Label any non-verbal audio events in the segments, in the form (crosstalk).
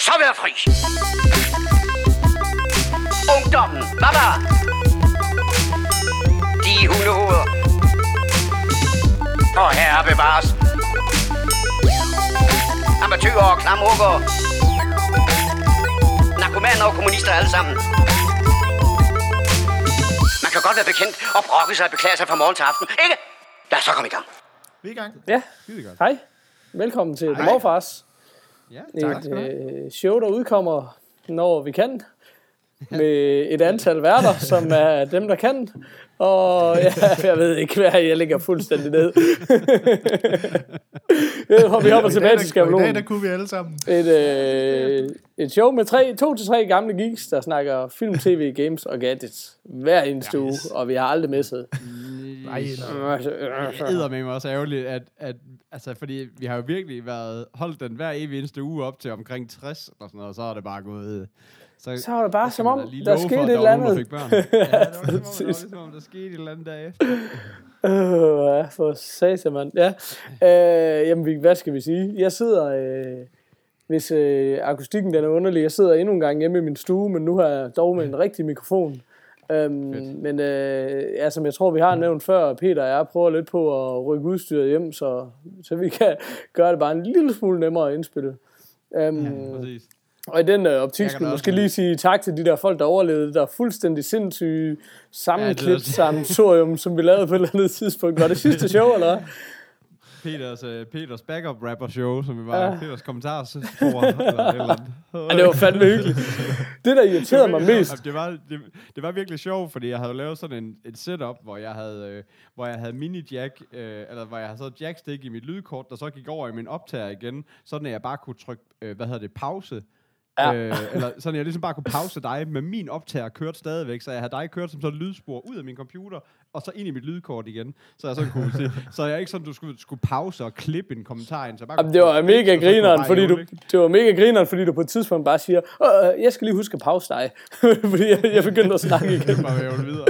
så være fri. Ungdommen, baba. De hundehoveder. Og herre bevares. Amatøger og klamrukker. Narkomaner og kommunister alle sammen. Man kan godt være bekendt og brokke sig og beklage sig fra morgen til aften, ikke? Lad os så komme i gang. Vi er i gang. Ja, Skide godt. hej. Velkommen til The Hej. Morfars. Ja, tak Et skal have. øh, show, der udkommer, når vi kan. Med et antal værter, som er dem, der kan. Og ja, (laughs) jeg ved ikke, hvad jeg ligger fuldstændig ned. Jeg vi hopper tilbage til og i skabelonen. dag, der kunne vi alle sammen. Et, øh, et show med tre, to til tre gamle geeks, der snakker film, tv, games og gadgets hver eneste uge, og vi har aldrig misset. Nej, nej. Det med mig også ærgerligt, at, at altså, fordi vi har jo virkelig været holdt den hver evig eneste uge op til omkring 60 eller sådan noget, og så er det bare gået... Så, Så var det bare som om, der for, skete et der eller nogen, der andet. børn. (laughs) ja, det var, ligesom, om, det var ligesom om, der skete et eller andet dag efter. Øh, ja, for satan, mand. Ja. Øh, jamen, hvad skal vi sige? Jeg sidder, øh, hvis øh, akustikken den er underlig, jeg sidder endnu en gang hjemme i min stue, men nu har jeg dog med en (laughs) rigtig mikrofon. Øhm, men øh, ja, som jeg tror, vi har nævnt før, Peter og jeg prøver lidt på at rykke udstyret hjem, så, så vi kan gøre det bare en lille smule nemmere at indspille. Øhm, Præcis. Og i den øh, optik skulle måske lige sige tak til de der folk, der overlevede det der fuldstændig sindssyge sammenklip (laughs) sammensorium, som vi lavede på et eller andet tidspunkt. Var det sidste show, eller hvad? Peters, uh, Peters backup rapper show, som vi var, Ja. Peters kommentarspor, eller eller andet. Ja, det var fandme hyggeligt. Det, der irriterede mig mest, Det var, det, det var virkelig sjovt, fordi jeg havde lavet sådan en, et setup, hvor jeg havde, øh, hvor jeg havde mini-jack, øh, eller hvor jeg havde så jackstick i mit lydkort, der så gik over i min optager igen, sådan at jeg bare kunne trykke, øh, hvad hedder det, pause. Ja. Øh, eller sådan jeg ligesom bare kunne pause dig, men min optager kørte stadigvæk, så jeg havde dig kørt som sådan et lydspor ud af min computer, og så ind i mit lydkort igen, så jeg sådan kunne se. Så jeg ikke sådan, du skulle, skulle pause og klippe en kommentar ind, så bare Jamen, det var mega så grineren, fordi du, det, var mega grineren, fordi du på et tidspunkt bare siger, "Åh, øh, jeg skal lige huske at pause dig, (laughs) fordi jeg, jeg begyndte at snakke (laughs) igen. Det var videre.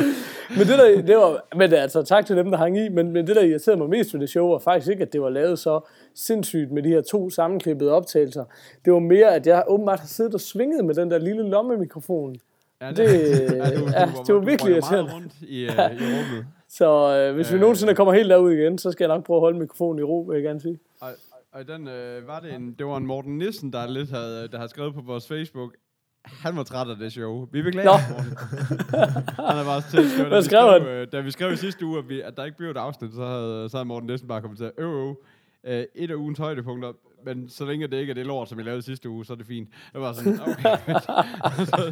Men det der, det var, men altså, tak til dem, der hang i, men, men det, der irriterede mig mest ved det show, var faktisk ikke, at det var lavet så sindssygt med de her to sammenklippede optagelser. Det var mere, at jeg åbenbart har siddet og svinget med den der lille lommemikrofon. Ja, Det- (laughs) ja, det var du virkelig røg meget irriterende. rundt i, uh, i (laughs) rummet. Så øh, hvis vi Øh. nogensinde kommer helt derud igen, så skal jeg nok prøve at holde mikrofonen i ro, vil jeg gerne sige. Og, og den, øh, var det, en, det var en Morten Nissen, der lidt havde, der havde skrevet på vores Facebook, han var træt af det show. Vi beklager, Nå. Morten. (laughs) han er bare til, da, Hvad vi skrev han? øh, da vi skrev i sidste uge, at, vi, at der ikke blev et afsnit, så havde, så havde Morten Nissen bare kommenteret, øv, øv, øh, et af ugens højdepunkter, men så længe det ikke er det lort, som vi lavede sidste uge, så er det fint. (laughs) Det var sådan, okay.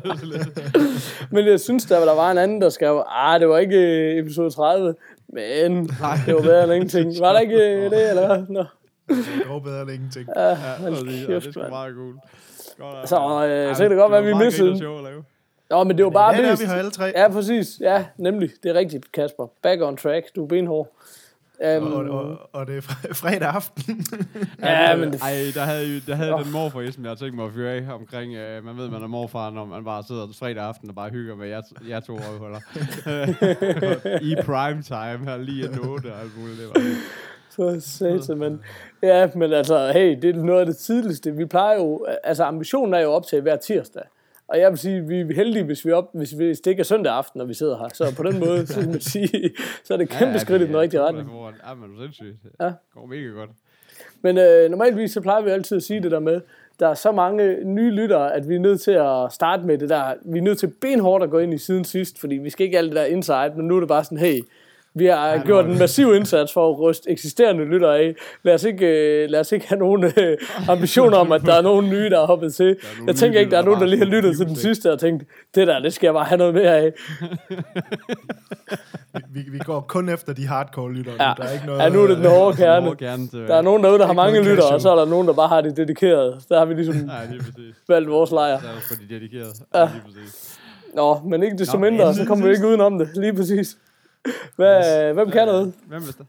var Men jeg synes, der, der var en anden, der skrev, ah, det var ikke øh, episode 30, men det var bedre end ingenting. Var der ikke øh, det, eller hvad? Nå. Det går bedre end ingenting. Ja, ja, og kæft, det er mand. meget cool. Godt, Så, øh, ja, så kan det godt være, var vi missede show. Nå, men det var bare Ja, er mest... vi her alle tre. Ja, præcis. Ja, nemlig. Det er rigtigt, Kasper. Back on track. Du er benhård. Um, Og, og, og det er fre- (laughs) fredag aften. (laughs) ja, men det, Ej, der havde, jo- der havde Åh. den morfar som jeg har tænkt mig at fyre af omkring, øh, man ved, man er morfar, når man bare sidder fredag aften og bare hygger med jer, jer to røvhuller. (laughs) I prime time her lige inden 8 og alt muligt. Det var for satan, men... Ja, men altså, hey, det er noget af det tidligste. Vi plejer jo... Altså, ambitionen er jo op til hver tirsdag. Og jeg vil sige, vi er heldige, hvis, vi op, hvis, vi, hvis det ikke er søndag aften, når vi sidder her. Så på den måde, så, man (laughs) sige, så er det et kæmpe skridt i den rigtige retning. Ja, men du er sindssygt. Ja. Det går mega godt. Men øh, normalvis så plejer vi altid at sige det der med, der er så mange nye lyttere, at vi er nødt til at starte med det der, vi er nødt til benhårdt at gå ind i siden sidst, fordi vi skal ikke alt det der inside, men nu er det bare sådan, hey, vi har det gjort en massiv indsats for at ryste eksisterende lyttere af. Lad os ikke, øh, lad os ikke have nogen øh, ambitioner om, at der er nogen nye, der er hoppet til. nogle Jeg tænker ikke, der er nogen, der lige har lyttet til den sidste og tænkt, det der, det skal jeg bare have noget mere af. (laughs) Vi, vi går kun efter de hardcore lyttere. Ja. Ja. Der er ikke noget... Ja, nu er det den hårde kerne. Der er nogen derude, der har mange lyttere, og så er der nogen, der bare har det dedikeret. Der har vi ligesom (laughs) Nej, valgt vores lejr. Der er for de dedikerede. Ja. Nå, men ikke desto Nå, mindre, så kommer vi ikke udenom det. Lige præcis. Hvad, hvem kan noget? Hvem vil det?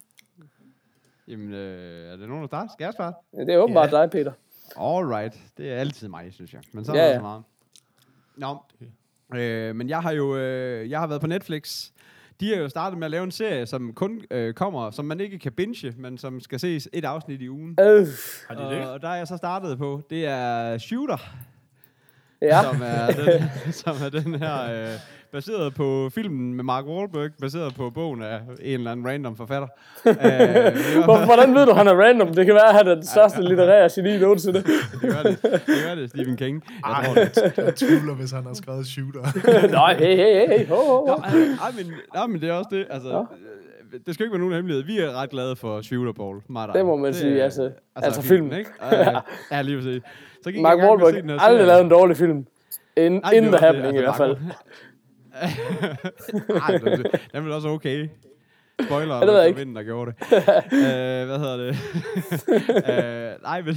Jamen, øh, er det nogen, der starter? Skal jeg starte? Ja, Det er åbenbart dig, Peter. Alright, det er altid mig, synes jeg. Men så er Ja, ja, ja. så meget. Nå, øh, men jeg har jo øh, jeg har været på Netflix. De har jo startet med at lave en serie, som kun øh, kommer, som man ikke kan binge, men som skal ses et afsnit i ugen. Øh, Har de det? Og der er jeg så startet på. Det er Shooter. Ja. som, er den, (laughs) som er den her, øh, baseret på filmen med Mark Wahlberg, baseret på bogen af en eller anden random forfatter. (laughs) øh, Hvor- Hvordan ved du, han er random? Det kan være, at han er den største litterære geni nogensinde. (laughs) det gør det. Det gør det, Stephen King. Jeg Ej, tror det. jeg tvivler, hvis han har skrevet shooter. (laughs) Nej, hey, hey, hey. Ho, ho, Nå, ho. ej, ej, men, nej, men det er også det. Altså, Nå. øh, det skal ikke være nogen hemmelighed. Vi er ret glade for Shooter Ball. Dig. Det må man sige, er- altså- altså filmen. ikke? Ja, ja, lige præcis. Så gik Mark Wahlberg aldrig lavet en dårlig film. In, Nej, in det the happening det, i hvert fald. (laughs) Ej, det den er vel også okay. Spoiler, Ja, det ved jeg ikke. vinden, der gjorde det. uh, (laughs) hvad hedder det? uh, (laughs) nej, men...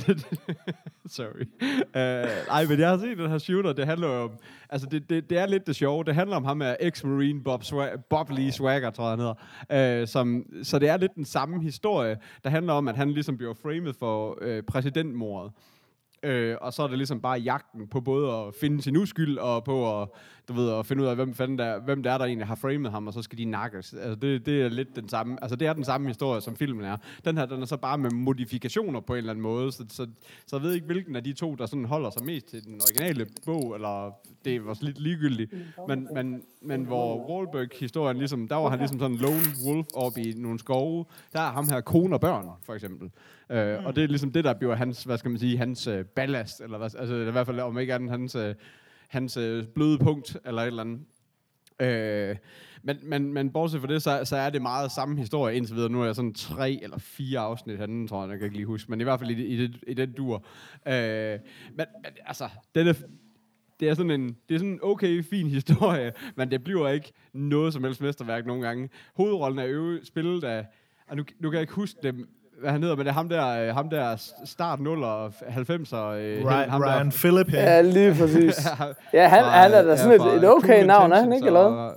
sorry. Uh, nej, men jeg har set den her shooter, det handler om... Altså, det, det, det er lidt det sjove. Det handler om ham af ex-marine Bob, Swa- Bob Lee Swagger, tror jeg, han hedder. Uh, som, så det er lidt den samme historie, der handler om, at han ligesom bliver framed for uh, præsidentmordet. Øh, og så er det ligesom bare jagten på både at finde sin uskyld, og på at, du ved, at finde ud af, hvem, fanden der, hvem der er, der egentlig har framet ham, og så skal de nakkes. Altså, det, det er lidt den samme, altså det er den samme historie, som filmen er. Den her, den er så bare med modifikationer på en eller anden måde, så, så, så jeg ved ikke, hvilken af de to, der sådan holder sig mest til den originale bog, eller det var lidt ligegyldigt. Men, men, men hvor Wahlberg-historien ligesom, der var han ligesom sådan en lone wolf op i nogle skove, der er ham her kone og børn, for eksempel. Øh, og det er ligesom det, der bliver hans, hvad skal man sige, hans øh, ballast, eller hvad, altså i hvert fald om ikke andet hans, øh, hans øh, bløde punkt, eller et eller andet. Øh, men, men, men bortset fra det, så, så er det meget samme historie indtil videre. Nu er jeg sådan tre eller fire afsnit henne, tror jeg, jeg kan ikke lige huske. Men i hvert fald i, i, det, i den dur. Øh, men, men altså, den er, det er sådan en, det er sådan en okay, fin historie, (laughs) men det bliver ikke noget som helst mesterværk nogle gange. Hovedrollen er øve, spillet af, og nu, nu kan jeg ikke huske dem, hvad han hedder, men det er ham der, øh, ham der start 0 og 90'er. Øh, Ryan, ham der, Ryan Phillip her. Ja, lige præcis. (laughs) Ja, han, fra- han er da ja, sådan et, et okay navn, er han ikke? Eller?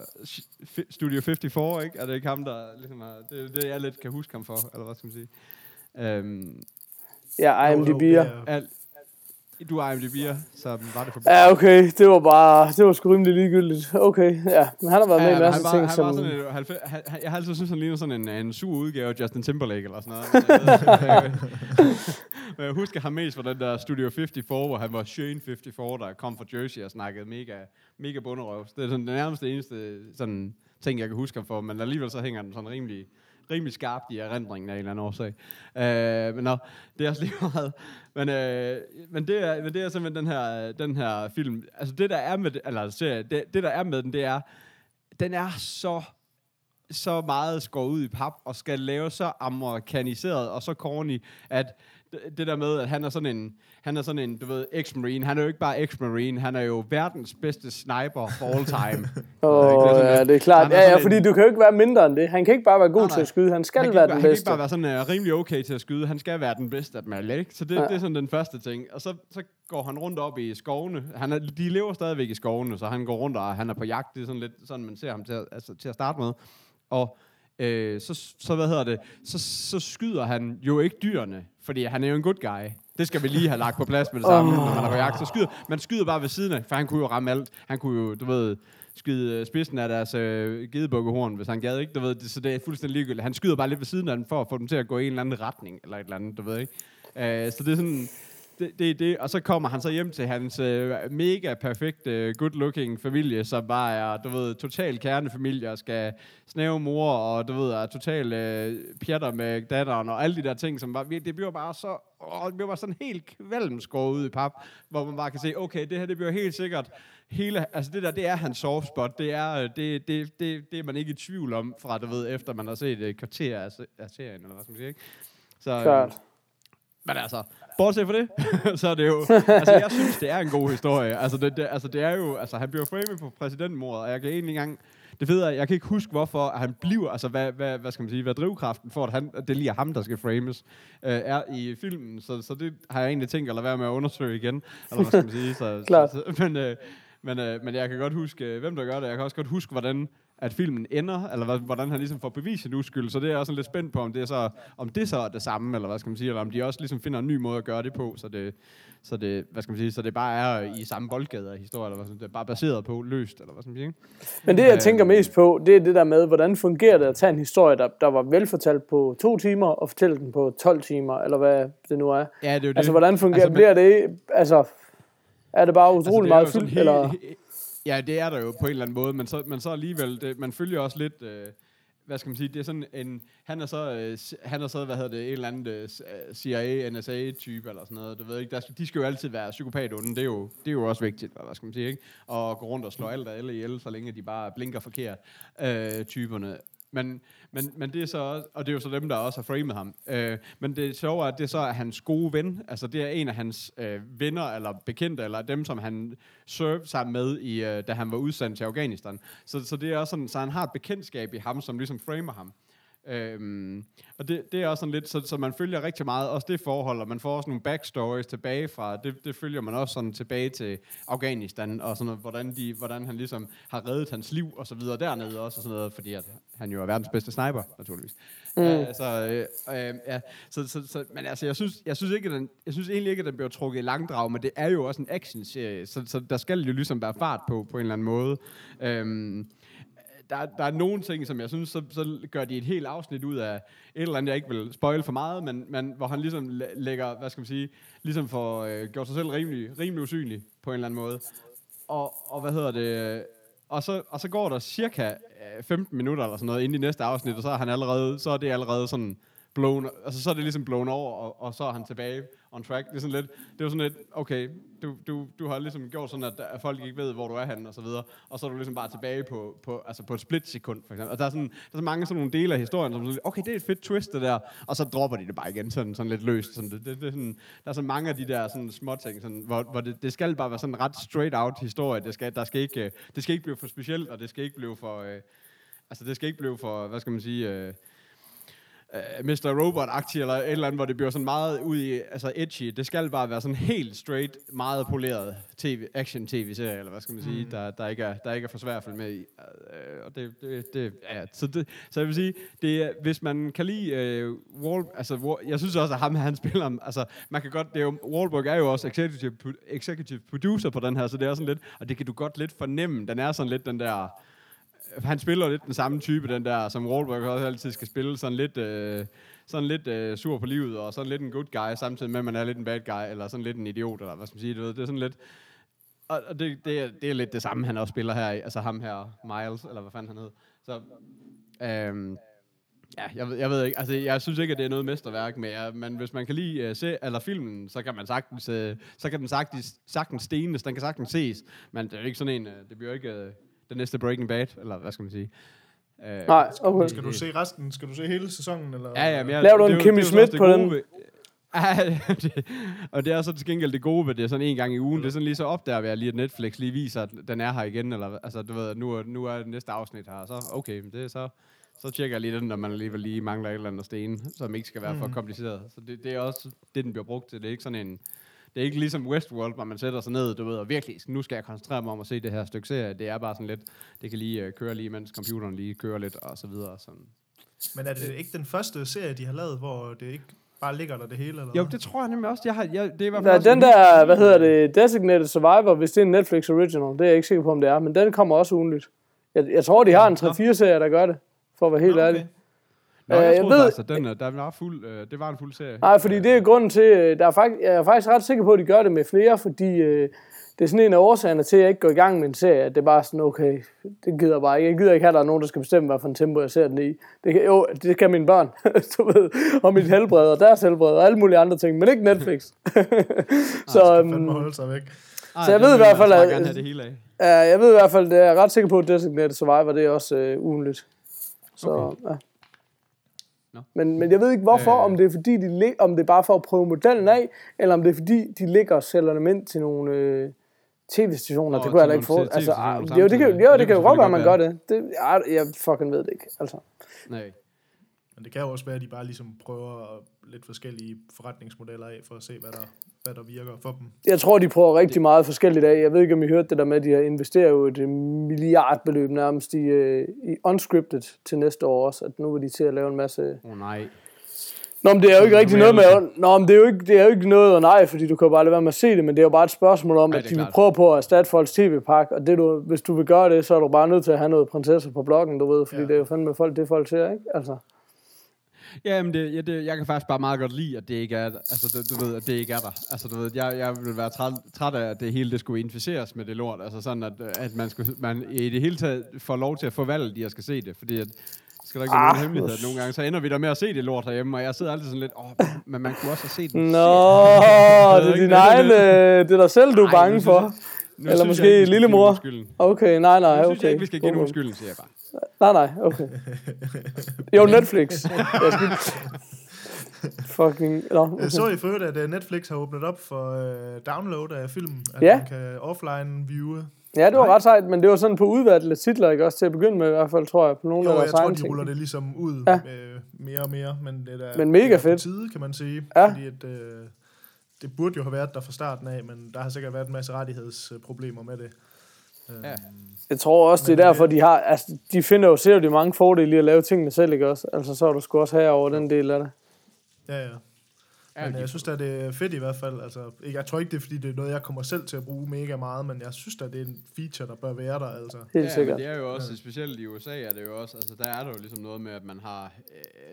Fi- Studio 54, ikke? Er det ikke ham, der ligesom er, det, det jeg lidt kan huske ham for, eller hvad skal man sige? Øhm, Ja, IMDb'er. ja. Du er IMDb'er, så var det for Ja, okay, det var bare, det var sgu rimelig ligegyldigt. Okay, ja, men han har været med i en masse han var, ting, han som... var sådan halvfe- han, han- jeg har altid syntes, han ligner sådan en, en sur udgave af Justin Timberlake eller sådan noget. Men (laughs) jeg husker ham mest fra den der Studio 54, hvor han var Shane 54, der kom fra Jersey og snakkede mega, mega bunderøv. Det er sådan det nærmeste eneste sådan, ting, jeg kan huske ham for, men alligevel så hænger den sådan rimelig, rimelig skarpt i erindringen af en eller anden årsag. Øh, men nå, det er også lige meget. Men, øh, men, det er, men det er simpelthen den her, den her film. Altså det, der er med, eller serie, det, det, der er med den, det er, den er så så meget skåret ud i pap, og skal lave så amerikaniseret og så corny, at det- der med, at han er sådan en, han er sådan en, du ved, ex-marine. Han er jo ikke bare ex-marine, han er jo verdens bedste sniper for all time. Åh? (laughs) Det er sådan ja, det er klart. Ja, ja, fordi en- du kan jo ikke være mindre end det. Han kan ikke bare være god Nej, til at skyde. Han skal han være ikke, den han kan ikke bedste. bare være sådan uh, rimelig okay til at skyde. Han skal være den bedste at male, ikke? Så det, ja. det er sådan den første ting. Og så, så går han rundt op i skovene. Han er, de lever stadigvæk i skovene, så han går rundt og han er på jagt. Det er sådan lidt sådan, man ser ham til, at- altså, til at starte med. Og øh, så, så, hvad hedder det, så, så skyder han jo ikke dyrene, fordi han er jo en good guy. Det skal vi lige have lagt på plads med det samme, oh. når man er på jagt. Så skyder, man skyder bare ved siden af, for han kunne jo ramme alt. Han kunne jo, du ved, skyde øh, spidsen af deres øh, gedebukkehorn, hvis han gad, ikke? Du ved, det, så det er fuldstændig ligegyldigt. Han skyder bare lidt ved siden af den, for at få dem til at gå i en eller anden retning, eller et eller andet, du ved, ikke? Øh, så det er sådan, det, det, er det, og så kommer han så hjem til hans øh, mega perfekte, good looking familie, som bare er, du ved, total kernefamilie, og skal snæve mor, og du ved, er total øh, pjatter med datteren, og alle de der ting, som bare, det bliver bare så, åh, det bliver bare sådan helt kvalm skåret ud i pap, hvor man bare kan se, okay, det her, det bliver helt sikkert, hele, altså det der, det er hans soft spot, det er, øh, det, det, det, det er man ikke i tvivl om, fra, du ved, efter man har set et kvarter af, af serien, eller hvad skal man sige, ikke? Så, øhm, Klart. Men altså, bortset fra det, (laughs) så er det jo... (laughs) altså, jeg synes, det er en god historie. Altså, det, det, altså, det er jo... Altså, han bliver framed på præsidentmordet, og jeg kan egentlig engang... Det ved jeg, jeg kan ikke huske, hvorfor han bliver... Altså, hvad, hvad, hvad skal man sige? Hvad drivkraften for, at, han, at det lige er ham, der skal frames, øh, er i filmen. Så, så det har jeg egentlig tænkt at lade være med at undersøge igen. Eller hvad skal man sige? Så. (laughs) Så, så, men, øh, men, øh, men jeg kan godt huske, øh, hvem der gør det. Jeg kan også godt huske, hvordan at filmen ender, eller hvordan han ligesom får bevist sin uskyld. Så det er jeg også sådan lidt spændt på, om det, er så, om det så er det samme, eller hvad skal man sige, eller om de også ligesom finder en ny måde at gøre det på, så det, så det, hvad skal man sige, så det bare er i samme boldgade af historie, eller hvad sige, det er bare baseret på løst, eller hvad skal man sige? Men det, jeg Øh, tænker mest på, det er det der med, hvordan fungerer det at tage en historie, der, der var velfortalt på to timer, og fortælle den på 12 timer, eller hvad det nu er. Ja, det er jo det. Altså, hvordan fungerer Altså, altså, bliver det? Altså, Er det bare utrolig er meget sådan fyldt, eller? Ja, det er der jo på en eller anden måde, men så, men så alligevel, det, man følger også lidt, øh, hvad skal man sige, det er sådan en, han er så, øh, han er så, hvad hedder det, en eller anden øh, øh CIA, NSA-type eller sådan noget, du ved ikke, der, de skal jo altid være psykopatunde, det er jo, det er jo også vigtigt, hvad skal man sige, ikke? Og gå rundt og slå alt og alle ihjel, så længe de bare blinker forkert, øh, typerne. Men, men, men det er så også, og det er jo så dem, der også har framet ham. Øh, men det sjove er, at det så er hans gode ven, altså det er en af hans øh, venner, eller bekendte, eller dem, som han served sammen med, i, øh, da han var udsendt til Afghanistan. Så, så det er også sådan, så han har et bekendtskab i ham, som ligesom framer ham. Øhm, og det, det er også sådan lidt, så, så man følger rigtig meget, også det forhold, og man får også nogle backstories tilbage fra, det, det følger man også sådan tilbage til Afghanistan, og sådan noget, hvordan, de, hvordan han ligesom har reddet hans liv, og så videre dernede også, og sådan noget, fordi at han jo er verdens bedste sniper, naturligvis. Mm. Så, øh, øh, ja, så, så, så, men altså, jeg synes, jeg synes, ikke, at den, jeg synes egentlig ikke, at den bliver trukket i langdrag, men det er jo også en action-serie, så, så der skal jo ligesom være fart på, på en eller anden måde. Øhm, der, der er nogle ting, som jeg synes, så, så gør de et helt afsnit ud af et eller andet, jeg ikke vil spoil for meget, men, men hvor han ligesom lægger, hvad skal man sige, ligesom får øh, gjort sig selv rimelig, rimelig usynlig på en eller anden måde. Og, og hvad hedder det, og så, og så går der cirka øh, 15 minutter eller sådan noget ind i næste afsnit, og så er han allerede, så er det allerede sådan blown, altså så er det ligesom blown over, og, og så er han tilbage on track. Det er sådan lidt, det er sådan lidt, okay, du, du, du har ligesom gjort sådan, at, at folk ikke ved, hvor du er henne, og så videre, og så er du ligesom bare tilbage på, på, altså på et splitsekund, for eksempel. Og der er, sådan, der er så mange sådan nogle dele af historien, som sådan, okay, det er et fedt twist, det der, og så dropper de det bare igen, sådan, sådan lidt løst. Sådan, det, det, det er sådan, der er så mange af de der sådan, små ting, sådan, hvor, hvor det, det, skal bare være sådan en ret straight out historie. Det skal, der skal ikke, det skal ikke blive for specielt, og det skal ikke blive for, øh, altså det skal ikke blive for, hvad skal man sige, øh, uh, Mr. Robot-aktig, eller et eller andet, hvor det bliver sådan meget ud i, altså edgy. Det skal bare være sådan helt straight, meget poleret TV, action-tv-serie, eller hvad skal man sige, mm. der, der, ikke er, der ikke er for svært at følge med i. Uh, og det, det, det, ja, så, det, så jeg vil sige, det er, hvis man kan lide uh, Wall, altså, Wall, jeg synes også, at ham, han spiller, altså, man kan godt, det er jo, Wahlberg er jo også executive, executive producer på den her, så det er sådan lidt, og det kan du godt lidt fornemme, den er sådan lidt den der, han spiller lidt den samme type, den der, som Wahlberg også altid skal spille, sådan lidt, øh, sådan lidt øh, sur på livet, og sådan lidt en good guy, samtidig med, at man er lidt en bad guy, eller sådan lidt en idiot, eller hvad skal man sige, du ved, det er sådan lidt, og og det, det, er, det er lidt det samme, han også spiller her altså ham her, Miles, eller hvad fanden han hed. Så, øhm, ja, jeg, ved- jeg ved ikke, altså jeg synes ikke, at det er noget mesterværk, men, jeg, men hvis man kan lide uh, se, eller filmen, så kan man sagtens, uh, så kan den sagtens, sagtens stenes, den kan sagtens ses, men det er ikke sådan en, uh, det bliver ikke uh, den næste Breaking Bad, eller hvad skal man sige. Uh, Nej, okay. Skal du se resten? Skal du se hele sæsonen? Eller? Ja, ja, men jeg, Laver du det er en Kimmy Schmidt på den? Ved, (laughs) det, og det er så til gengæld det gode ved det, er sådan en gang i ugen. Det er sådan lige så opdager vi, lige at Netflix lige viser, at den er her igen, eller altså du ved, nu er, nu er det næste afsnit her, så okay, men det er så, så tjekker jeg lige den, når man alligevel lige mangler et eller andet sten, som ikke skal være for kompliceret. Så det, det er også det, den bliver brugt til. Det er ikke sådan en, det er ikke ligesom Westworld, hvor man sætter sig ned, du ved, og virkelig, nu skal jeg koncentrere mig om at se det her stykke serie. Det er bare sådan lidt, det kan lige uh, køre lige, mens computeren lige kører lidt, og så videre. Sådan. Men er det ikke den første serie, de har lavet, hvor det ikke bare ligger der det hele? Eller Jo, det tror jeg nemlig også. Jeg har, jeg, det er i hvert fald Ja, også den en- der, hvad hedder det, Designated Survivor, hvis det er en Netflix original, det er jeg ikke sikker på, om det er, men den kommer også ugenligt. Jeg, jeg tror, de har en 3-4 serier, der gør det, for at være helt Nå, ærlig. Nå, Øh, jeg, jeg troede ved- at den, øh, der var fuld, øh, det var en fuld serie. Nej, fordi det er grunden til, øh, der er faktisk, jeg er faktisk ret sikker på, at de gør det med flere, fordi øh, det er sådan en af årsagerne til, at jeg ikke går i gang med en serie, at det er bare sådan, okay, det gider jeg bare ikke. Jeg gider ikke have, at der er nogen, der skal bestemme, hvad for en tempo jeg ser den i. Det kan, jo, det kan mine børn, (laughs) du ved, og mit helbred, og deres helbred, og alle mulige andre ting, men ikke Netflix. (laughs) (laughs) så, Skal øhm, fandme holde sig væk. Ej, så jeg ved i hvert fald, at- have det hele af. Ja, jeg ved i hvert fald, det er jeg ret sikker på, at Designated Survivor, det er også øh, ugenligt. Så, okay. ja. Men, men jeg ved ikke hvorfor, Øh. om det er fordi, de lig, om det er bare for at prøve modellen af, eller om det er fordi, de ligger og sælger dem ind til nogle øh, tv-stationer. Det kunne jeg da ikke få. Altså, ah, jo, det kan, jo, Det det kan jo godt være, man gør det. det jeg, jeg fucking ved det ikke. Altså. Nej. Men det kan jo også være, at de bare ligesom prøver lidt forskellige forretningsmodeller af, for at se, hvad der, hvad der virker for dem. Jeg tror, de prøver rigtig meget forskelligt af. Jeg ved ikke, om I hørte det der med, at de har investeret jo et øh, milliardbeløb nærmest i, øh, i unscripted til næste år også. At nu vil de til at lave en masse Åh oh, nej. Nå, men det er jo ikke rigtig noget med... Nå, men det er, jo ikke, det er jo ikke noget og nej, fordi du kan bare lade være med at se det, men det er jo bare et spørgsmål om, Ej, at de vil prøve på at erstatte folks tv-pakke, og det du, hvis du vil gøre det, så er du bare nødt til at have noget prinsesser på bloggen, du ved, fordi Ja. det er jo fandme folk, det folk ser, ikke? Altså, Ja, men det, ja, det, jeg kan faktisk bare meget godt lide, at det ikke er, altså, det, du ved, at det ikke er der. Altså, du ved, jeg, jeg vil være træt, træt af, at det hele det skulle inficeres med det lort. Altså sådan, at, at man, skulle, man i det hele taget får lov til at få valget, jeg skal se det. Fordi at, skal der ikke være Ah, nogen hemmelighed, at nogle gange så ender vi der med at se det lort herhjemme, og jeg sidder altid sådan lidt, åh, men man kunne også have set den. Nå, det er din egen, det øh, det er dig selv, du er Ej, bange for. Nu Eller måske jeg lillemor. Okay, nej, nej, Nu okay. synes jeg ikke, vi skal give God nogen skylden, siger jeg bare. Nej, okay. Jo, Netflix. Jeg skal... Fucking... Nå, okay. Jeg så i for at øh, Netflix har åbnet op for øh, download af film. At Ja. man kan offline viewe. Ja, det var ret sejt, men det var sådan på udvalgte titler, ikke også til at begynde med i hvert fald, tror jeg, på nogle Jo, af jeg deres tror, egne de ting. ruller det ligesom ud Ja. øh, mere og mere. Men, det er Men mega det er fedt. tide, kan man sige. Ja. Fordi at, øh, det burde jo have været der fra starten af, men der har sikkert været en masse rettighedsproblemer med det. Øh, Ja. Jeg tror også, det er Men, derfor, øh, de har, altså, de finder jo, de mange fordele i at lave tingene selv, ikke også? Altså, så er du sgu også her over den del af det. ja, ja. Ja, Men jeg synes at det er fedt i hvert fald. Altså, ikke- jeg tror ikke, det er fordi, det er noget, jeg kommer selv til at bruge mega meget, men jeg synes at det er en feature, der bør være der. Altså. Helt ja, sikkert. Men det er jo også, specielt i USA er det jo også, altså der er der jo ligesom noget med, at man har,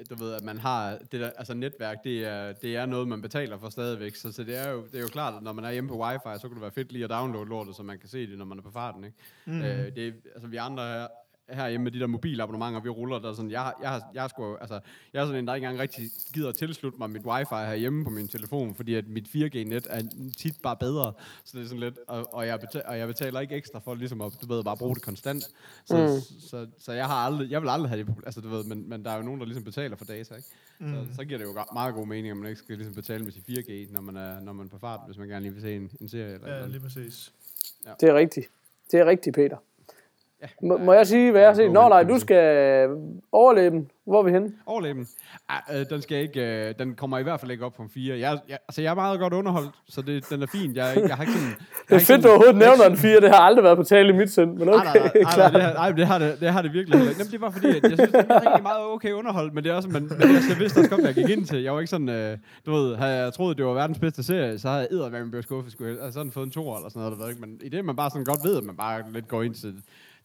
øh, du ved, at man har, det der, altså netværk, det er, det er noget, man betaler for stadigvæk, så, så det, er jo, det er jo klart, at når man er hjemme på wifi, så kunne det være fedt lige at downloade lortet, så man kan se det, når man er på farten, ikke? Mm. Øh, det, altså vi andre her, herhjemme med de der mobilabonnementer, vi ruller der sådan, jeg, har- jeg, jeg, har sgu, altså, jeg er sådan en, der ikke engang rigtig gider at tilslutte mig mit wifi herhjemme på min telefon, fordi at mit 4G-net er tit bare bedre, så det er sådan lidt, og, og, jeg, betaler, og jeg betaler ikke ekstra for ligesom at, du ved, bare bruge det konstant, så, mm. så, så, så, jeg har aldrig, jeg vil aldrig have det, problem- altså du ved, men, men der er jo nogen, der ligesom betaler for data, ikke? Mm. Så, så giver det jo meget god mening, at man ikke skal ligesom betale med sin 4G, når man er, når man er på fart, hvis man gerne lige vil se en, en serie eller Ja, lige præcis. Det er rigtigt. Det er rigtigt, Peter. Ja, Må, må jeg sige, hvad jeg set? Nå nej, du skal overleve den. Hvor er vi henne? Overleben. Ah, øh, den skal ikke, øh, den kommer i hvert fald ikke op på en 4. Jeg, jeg, altså, jeg er meget godt underholdt, så det, den er fin. Jeg, jeg har ikke sådan... Det er fedt, du overhovedet nævner en 4. Det har aldrig været på tale i mit sind, men okay, Nej, nej, nej, det, har, nej, det har det, det har det virkelig heller ikke. Det var fordi, at jeg synes, det var rigtig meget okay underholdt, men det er også, men, men jeg vidste også godt, hvad jeg gik ind til. Jeg var ikke sådan, øh, du ved, havde jeg troet, det var verdens bedste serie, så havde jeg eddermame blevet skuffet, skulle jeg altså sådan fået en toer eller sådan noget, der ved ikke, men i det, man bare sådan godt ved, at man bare lidt går ind til,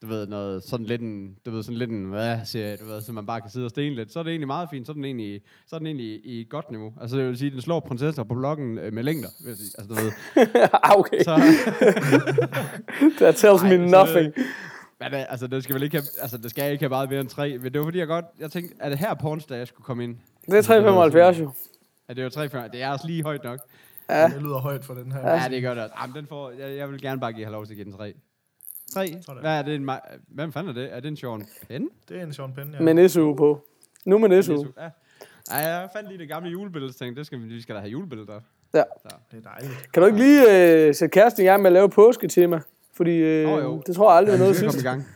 du ved, noget sådan lidt en, du ved, sådan lidt en, hvad serie, du ved, så man bare kan sidde og stene lidt, så er det egentlig meget fint, så er den egentlig, så er den egentlig i et godt niveau. Altså, jeg vil sige, den slår prinsesser på bloggen øh, med længder, vil jeg sige. Altså, du ved, (laughs) Ah, okay, så, (laughs) that tells me Ej, så- nothing. Men det, altså, det skal vel ikke have, altså, det skal ikke have meget mere end tre. Men det var fordi, jeg godt, jeg tænkte, er det her pornsdag, jeg skulle komme ind? Det er 375 jo. Er det jo 3 Det er også lige højt nok. Ja. Det lyder højt for den her. Ja, ja det gør det også. Jamen, den får, jeg, jeg vil gerne bare give lov til at give den 3. 3? Sådan. Hvad er det? En, Hvem fanden er det? Er det en Sean Penn? Det er en Sean Penn, ja. Med en SU på. Nu med SU. Ja. Ej, jeg fandt lige det gamle julebillede, så tænkte, det skal vi, vi skal da have julebilleder. Ja. Det er dejligt. Kan du ikke lige øh, sætte kæresten i gang med at lave påsketema? Fordi øh, jo. det tror jeg aldrig Ja, noget sidst. i gang.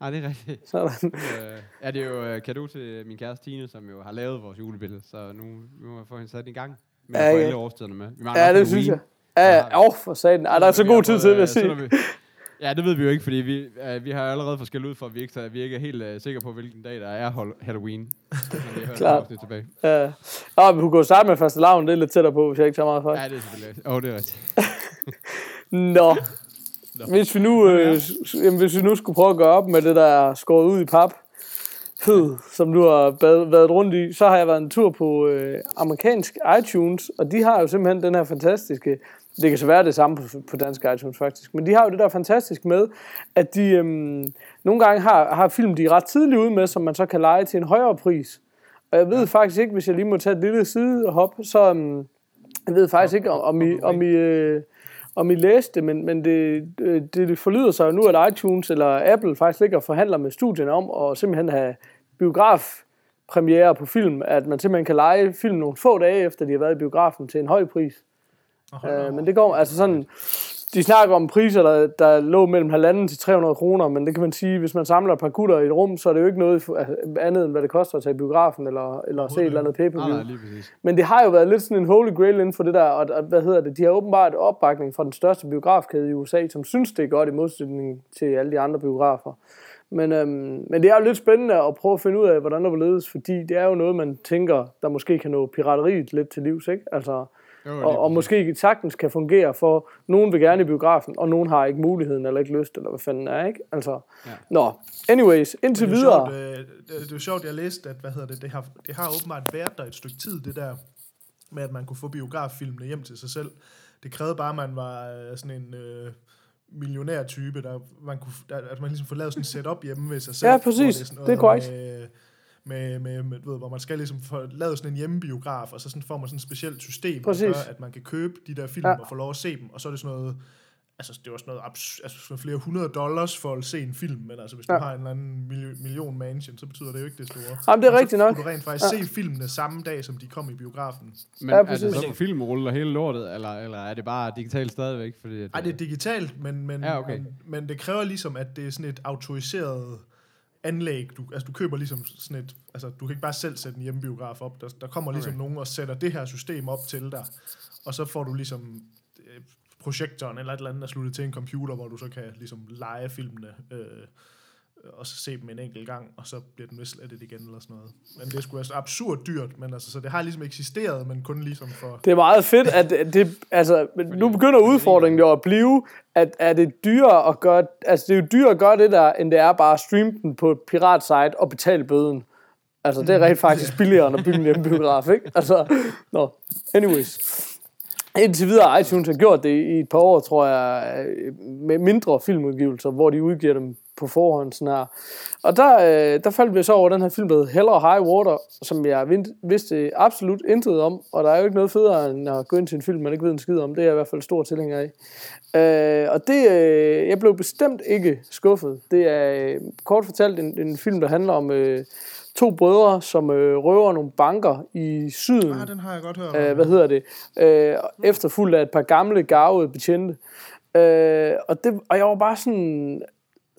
Nej, det er rigtigt. Sådan. øh, ja, det er jo øh, kado til min kæreste Tine, som jo har lavet vores julebillede, så nu nu må jeg få hende sat i gang. Men Ja, ja, få ja. alle årstiderne med. Vi mangler Ja, det synes jeg. Ja, ja. Åh, for satan. Ej, der er så god tid til, vil jeg øh, sige. Ja, det ved vi jo ikke, fordi vi, øh, vi har allerede skæld ud for, at vi ikke, vi ikke er helt øh, sikre på, hvilken dag der er Halloween. Men (laughs) Klart. tilbage. Ja. Nå, vi kunne gå starte med første lavn, det er lidt tættere på, hvis jeg ikke tager meget fejl. Ja, det er selvfølgelig. Åh, oh, det er rigtigt. (laughs) Nå. Hvis vi, nu, øh, jamen, hvis vi nu skulle prøve at gøre op med det, der er skåret ud i pap, fed, som du har været rundt i, så har jeg været en tur på øh, amerikansk iTunes, og de har jo simpelthen den her fantastiske, det kan så være det samme på, på dansk iTunes faktisk, men de har jo det der fantastiske med, at de øhm, nogle gange har, har film, de er ret tidligt ude med, som man så kan lege til en højere pris. Og jeg ved faktisk ikke, hvis jeg lige må tage et lille sidehop, så øhm, jeg ved faktisk ikke, om, om I, om I, øh, om I læste det, men, men det, øh, det, forlyder sig jo nu, at iTunes eller Apple faktisk ligger og forhandler med studierne om at simpelthen have biografpremiere på film, at man simpelthen kan lege film nogle få dage efter, de har været i biografen til en høj pris. Øh, men det går altså sådan, de snakker om priser, der, der lå mellem halvanden til 300 kroner, men det kan man sige, hvis man samler et par gutter i et rum, så er det jo ikke noget altså, andet, end hvad det koster at tage i biografen, eller, eller se et eller andet pay per præcis. men det har jo været lidt sådan en holy grail inden for det der, og, og hvad hedder det, de har åbenbart opbakning fra den største biografkæde i USA, som synes, det er godt i modsætning til alle de andre biografer. Men, øhm, men det er jo lidt spændende at prøve at finde ud af, hvordan det vil ledes, fordi det er jo noget, man tænker, der måske kan nå pirateriet lidt til livs, ikke? Altså, Jo, og, og måske sagtens kan fungere for, nogen vil gerne i biografen, og nogen har ikke muligheden eller ikke lyst, eller hvad fanden er, ikke? Altså, Ja. nå, anyways, indtil det er videre. Sjovt, øh, det, det er jo sjovt, jeg læste, at hvad hedder det, det har, det har åbenbart været der et stykke tid, det der med, at man kunne få biograffilmene hjem til sig selv. Det krævede bare, at man var øh, sådan en øh, millionær-type, der man kunne, der, at man ligesom får lavet sådan en setup hjemme ved sig selv. Ja, præcis. sådan Det er korrekt. Med, med, med, med, du ved, hvor man skal ligesom få lavet sådan en hjemmebiograf, og så sådan får man sådan et specielt system, Præcis. der gør, at man kan købe de der film Ja. og få lov at se dem, og så er det sådan noget, altså det var sådan noget, abs- altså sådan flere hundrede dollars for at se en film, men altså hvis ja. Du har en eller anden million, million mansion, så betyder det jo ikke det store. Jamen, det er Og så rigtigt nok. du rent faktisk ja. se filmene samme dag, som de kom i biografen. Men Ja, ja, er præcis. det så på filmrulle og hele lortet, eller, eller er det bare digitalt stadigvæk? Fordi at, Ej, det er digitalt, men, men, Ja, okay. men, men det kræver ligesom, at det er sådan et autoriseret anlæg. Du, altså, du køber ligesom sådan et... Altså, du kan ikke bare selv sætte en hjemmebiograf op. Der, der kommer ligesom okay. nogen og sætter det her system op til dig. Og så får du ligesom øh, projektoren eller et eller andet er sluttet til en computer, hvor du så kan ligesom lege filmene øh, og så se dem en enkelt gang, og så bliver den vist slettet igen eller sådan noget. Men det skulle være så absurd dyrt, men altså, så det har ligesom eksisteret, men kun ligesom for... Det er meget fedt, at det, altså, nu begynder udfordringen jo at blive, at er det dyrere at gøre, altså det er jo dyrere at gøre det der, end det er bare at streame den på et piratsite og betale bøden. Altså, det er rent faktisk billigere end at bygge en hjemmebiograf, ikke? Altså, nå, anyways. Indtil videre iTunes har gjort det i et par år, tror jeg, med mindre filmudgivelser, hvor de udgiver dem på forhånd. Sådan her. Og der, øh, der faldt vi så over den her film, der hedder Hell or High Water, som jeg vind- vidste absolut intet om. Og der er jo ikke noget federe, end at gå ind til en film, man ikke ved en skid om. Det er jeg i hvert fald stor tilhænger af. Øh, og det, øh, jeg blev bestemt ikke skuffet. Det er øh, kort fortalt en, en film, der handler om øh, to brødre, som øh, røver nogle banker i syden. Ah, den har jeg godt hørt. Øh, hvad hedder det? Øh, efterfulgt af et par gamle, garvede betjente. Øh, og, det, og jeg var bare sådan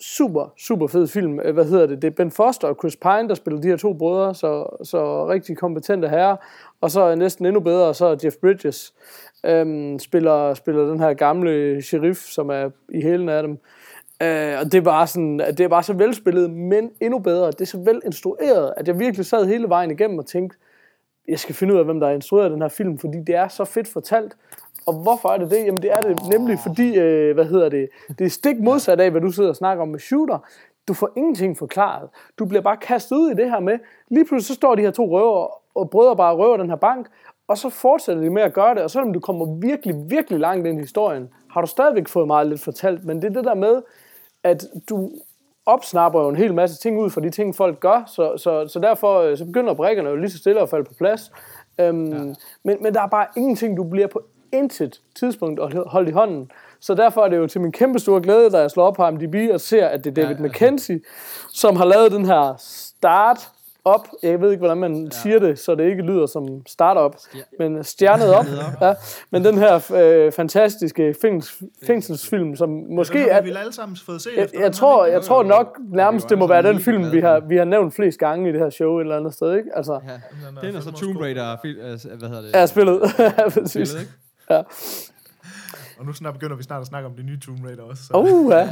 super, super fed film. Øh, hvad hedder det? Det er Ben Foster og Chris Pine, der spiller de her to brødre, så, så rigtig kompetente herrer. Og så næsten endnu bedre, så er Jeff Bridges øhm, spiller, spiller den her gamle sheriff, som er i hælen af dem. Øh, og det er, bare sådan, det er bare så velspillet, men endnu bedre. Det er så velinstrueret, at jeg virkelig sad hele vejen igennem og tænkte, jeg skal finde ud af, hvem der har instrueret den her film, fordi det er så fedt fortalt. Og hvorfor er det det? Jamen det er det nemlig fordi, øh, hvad hedder det, det er stik modsat af, hvad du sidder og snakker om med Shooter. Du får ingenting forklaret. Du bliver bare kastet ud i det her med, lige pludselig så står de her to røver og brødre bare røver den her bank, og så fortsætter de med at gøre det, og selvom du kommer virkelig, virkelig langt ind i historien, har du stadigvæk fået meget lidt fortalt, men det er det der med, at du opsnapper jo en hel masse ting ud fra de ting, folk gør, så, så, så derfor øh, så begynder brækkerne jo lige så stille at falde på plads. Øhm, ja. men, men der er bare ingenting, du bliver på intet tidspunkt at holde i hånden. Så derfor er det jo til min kæmpe store glæde, da jeg slår op på IMDb og ser, at det er David Ja, ja, McKenzie, som har lavet den her start op. Jeg ved ikke, hvordan man ja. siger det, så det ikke lyder som startup, men stjernet op. Ja. Men den her øh, fantastiske fængsels, fængselsfilm, som måske har er... vi alle sammen fået set Jeg, jeg, tror, jeg tror nok nærmest, det må være den film, vi har, vi har nævnt flest gange i det her show et eller andet sted, ikke? Altså, Ja. Den er Den er så fandme Tomb. Raider, øh, hvad hedder det? er spillet. (laughs) Ja, præcis. Spillet, ikke? Ja. Og nu snart begynder vi snart at snakke om det nye Tomb Raider også. Så. Uh, ja.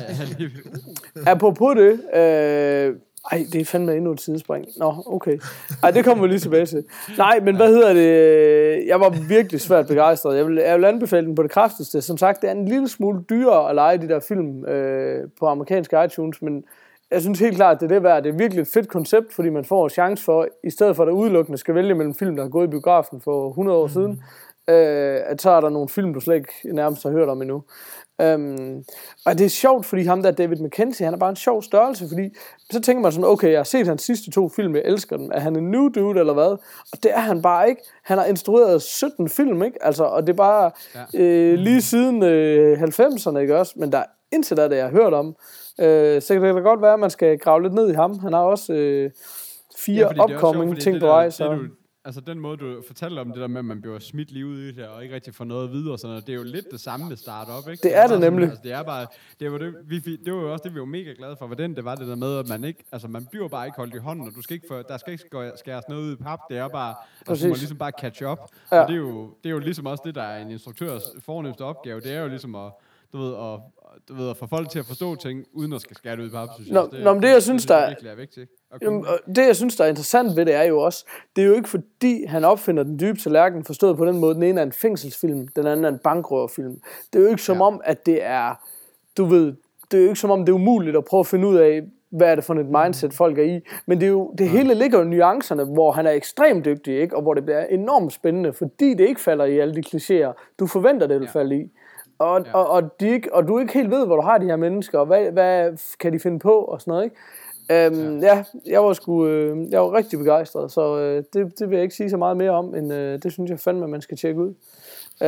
(laughs) Apropos det, øh, ej, det er fandme endnu et sidespring. Nå, okay. Ej, det kommer vi lige tilbage til. Nej, men hvad hedder det? Jeg var virkelig svært begejstret. Jeg vil, jeg vil anbefale den på det kraftigste. Som sagt, det er en lille smule dyrere at lege de der film øh, på amerikanske iTunes, men jeg synes helt klart, det er det værd. Det er virkelig et fedt koncept, fordi man får en chance for, i stedet for at der udelukkende skal vælge mellem film, der har gået i biografen for 100 år mm. siden, øh, at så er der nogle film, du slet ikke nærmest har hørt om endnu. Um, og det er sjovt, fordi ham der David McKenzie, han er bare en sjov størrelse, fordi så tænker man sådan, okay, jeg har set hans sidste to film, jeg elsker dem. Er han en new dude eller hvad? Og det er han bare ikke. Han har instrueret 17 film, ikke? Altså, og det er bare ja. øh, lige siden øh, 90'erne, ikke også? Men der er indtil da, det jeg har hørt om. Øh, så kan det da godt være, at man skal grave lidt ned i ham. Han har også øh, fire Ja, det fordi ting det på vej, det så... du- Altså den måde, du fortalte om det der med, at man bliver smidt lige ud i det, og ikke rigtig får noget videre, sådan det er jo lidt det samme med startup, ikke? Det er det sådan, nemlig. Altså, det er bare, det var, det, vi, det var jo også det, vi var mega glade for, hvordan det var det der med, at man ikke, altså man bliver bare ikke holdt i hånden, og du skal ikke få, der skal ikke skæ- skæres noget ud i pap, det er bare, altså du må Præcis. ligesom bare catch up, Ja. og det er, jo, det er jo ligesom også det, der er en instruktørs fornemmeste opgave, det er jo ligesom at, du ved, og, du ved, at få folk til at forstå ting, uden at skal skære det ud i pap, synes Nå, jeg. nå, men det, jeg synes, der er- virkelig er vigtigt. Jamen, det, jeg synes, der er interessant ved det, er jo også, det er jo ikke fordi, han opfinder den dybe tallerken, forstået på den måde, den ene er en fængselsfilm, den anden er en bankrøverfilm. Det er jo ikke som Ja. om, at det er, du ved, det er jo ikke som om, det er umuligt at prøve at finde ud af, hvad er det for et mindset, folk er i. Men det, er jo, det hele ligger jo i nuancerne, hvor han er ekstremt dygtig, ikke? og hvor det bliver enormt spændende, fordi det ikke falder i alle de klichéer, du forventer, det vil Ja. falde i. Og, ja. og, og, de ikke, og du ikke helt ved, hvor du har de her mennesker, og hvad, hvad kan de finde på, og sådan noget, ikke? Øhm, ja. ja, jeg var sgu, øh, jeg var rigtig begejstret, så øh, det, det vil jeg ikke sige så meget mere om, end øh, det synes jeg fandme, man skal tjekke ud. Øh, Øh.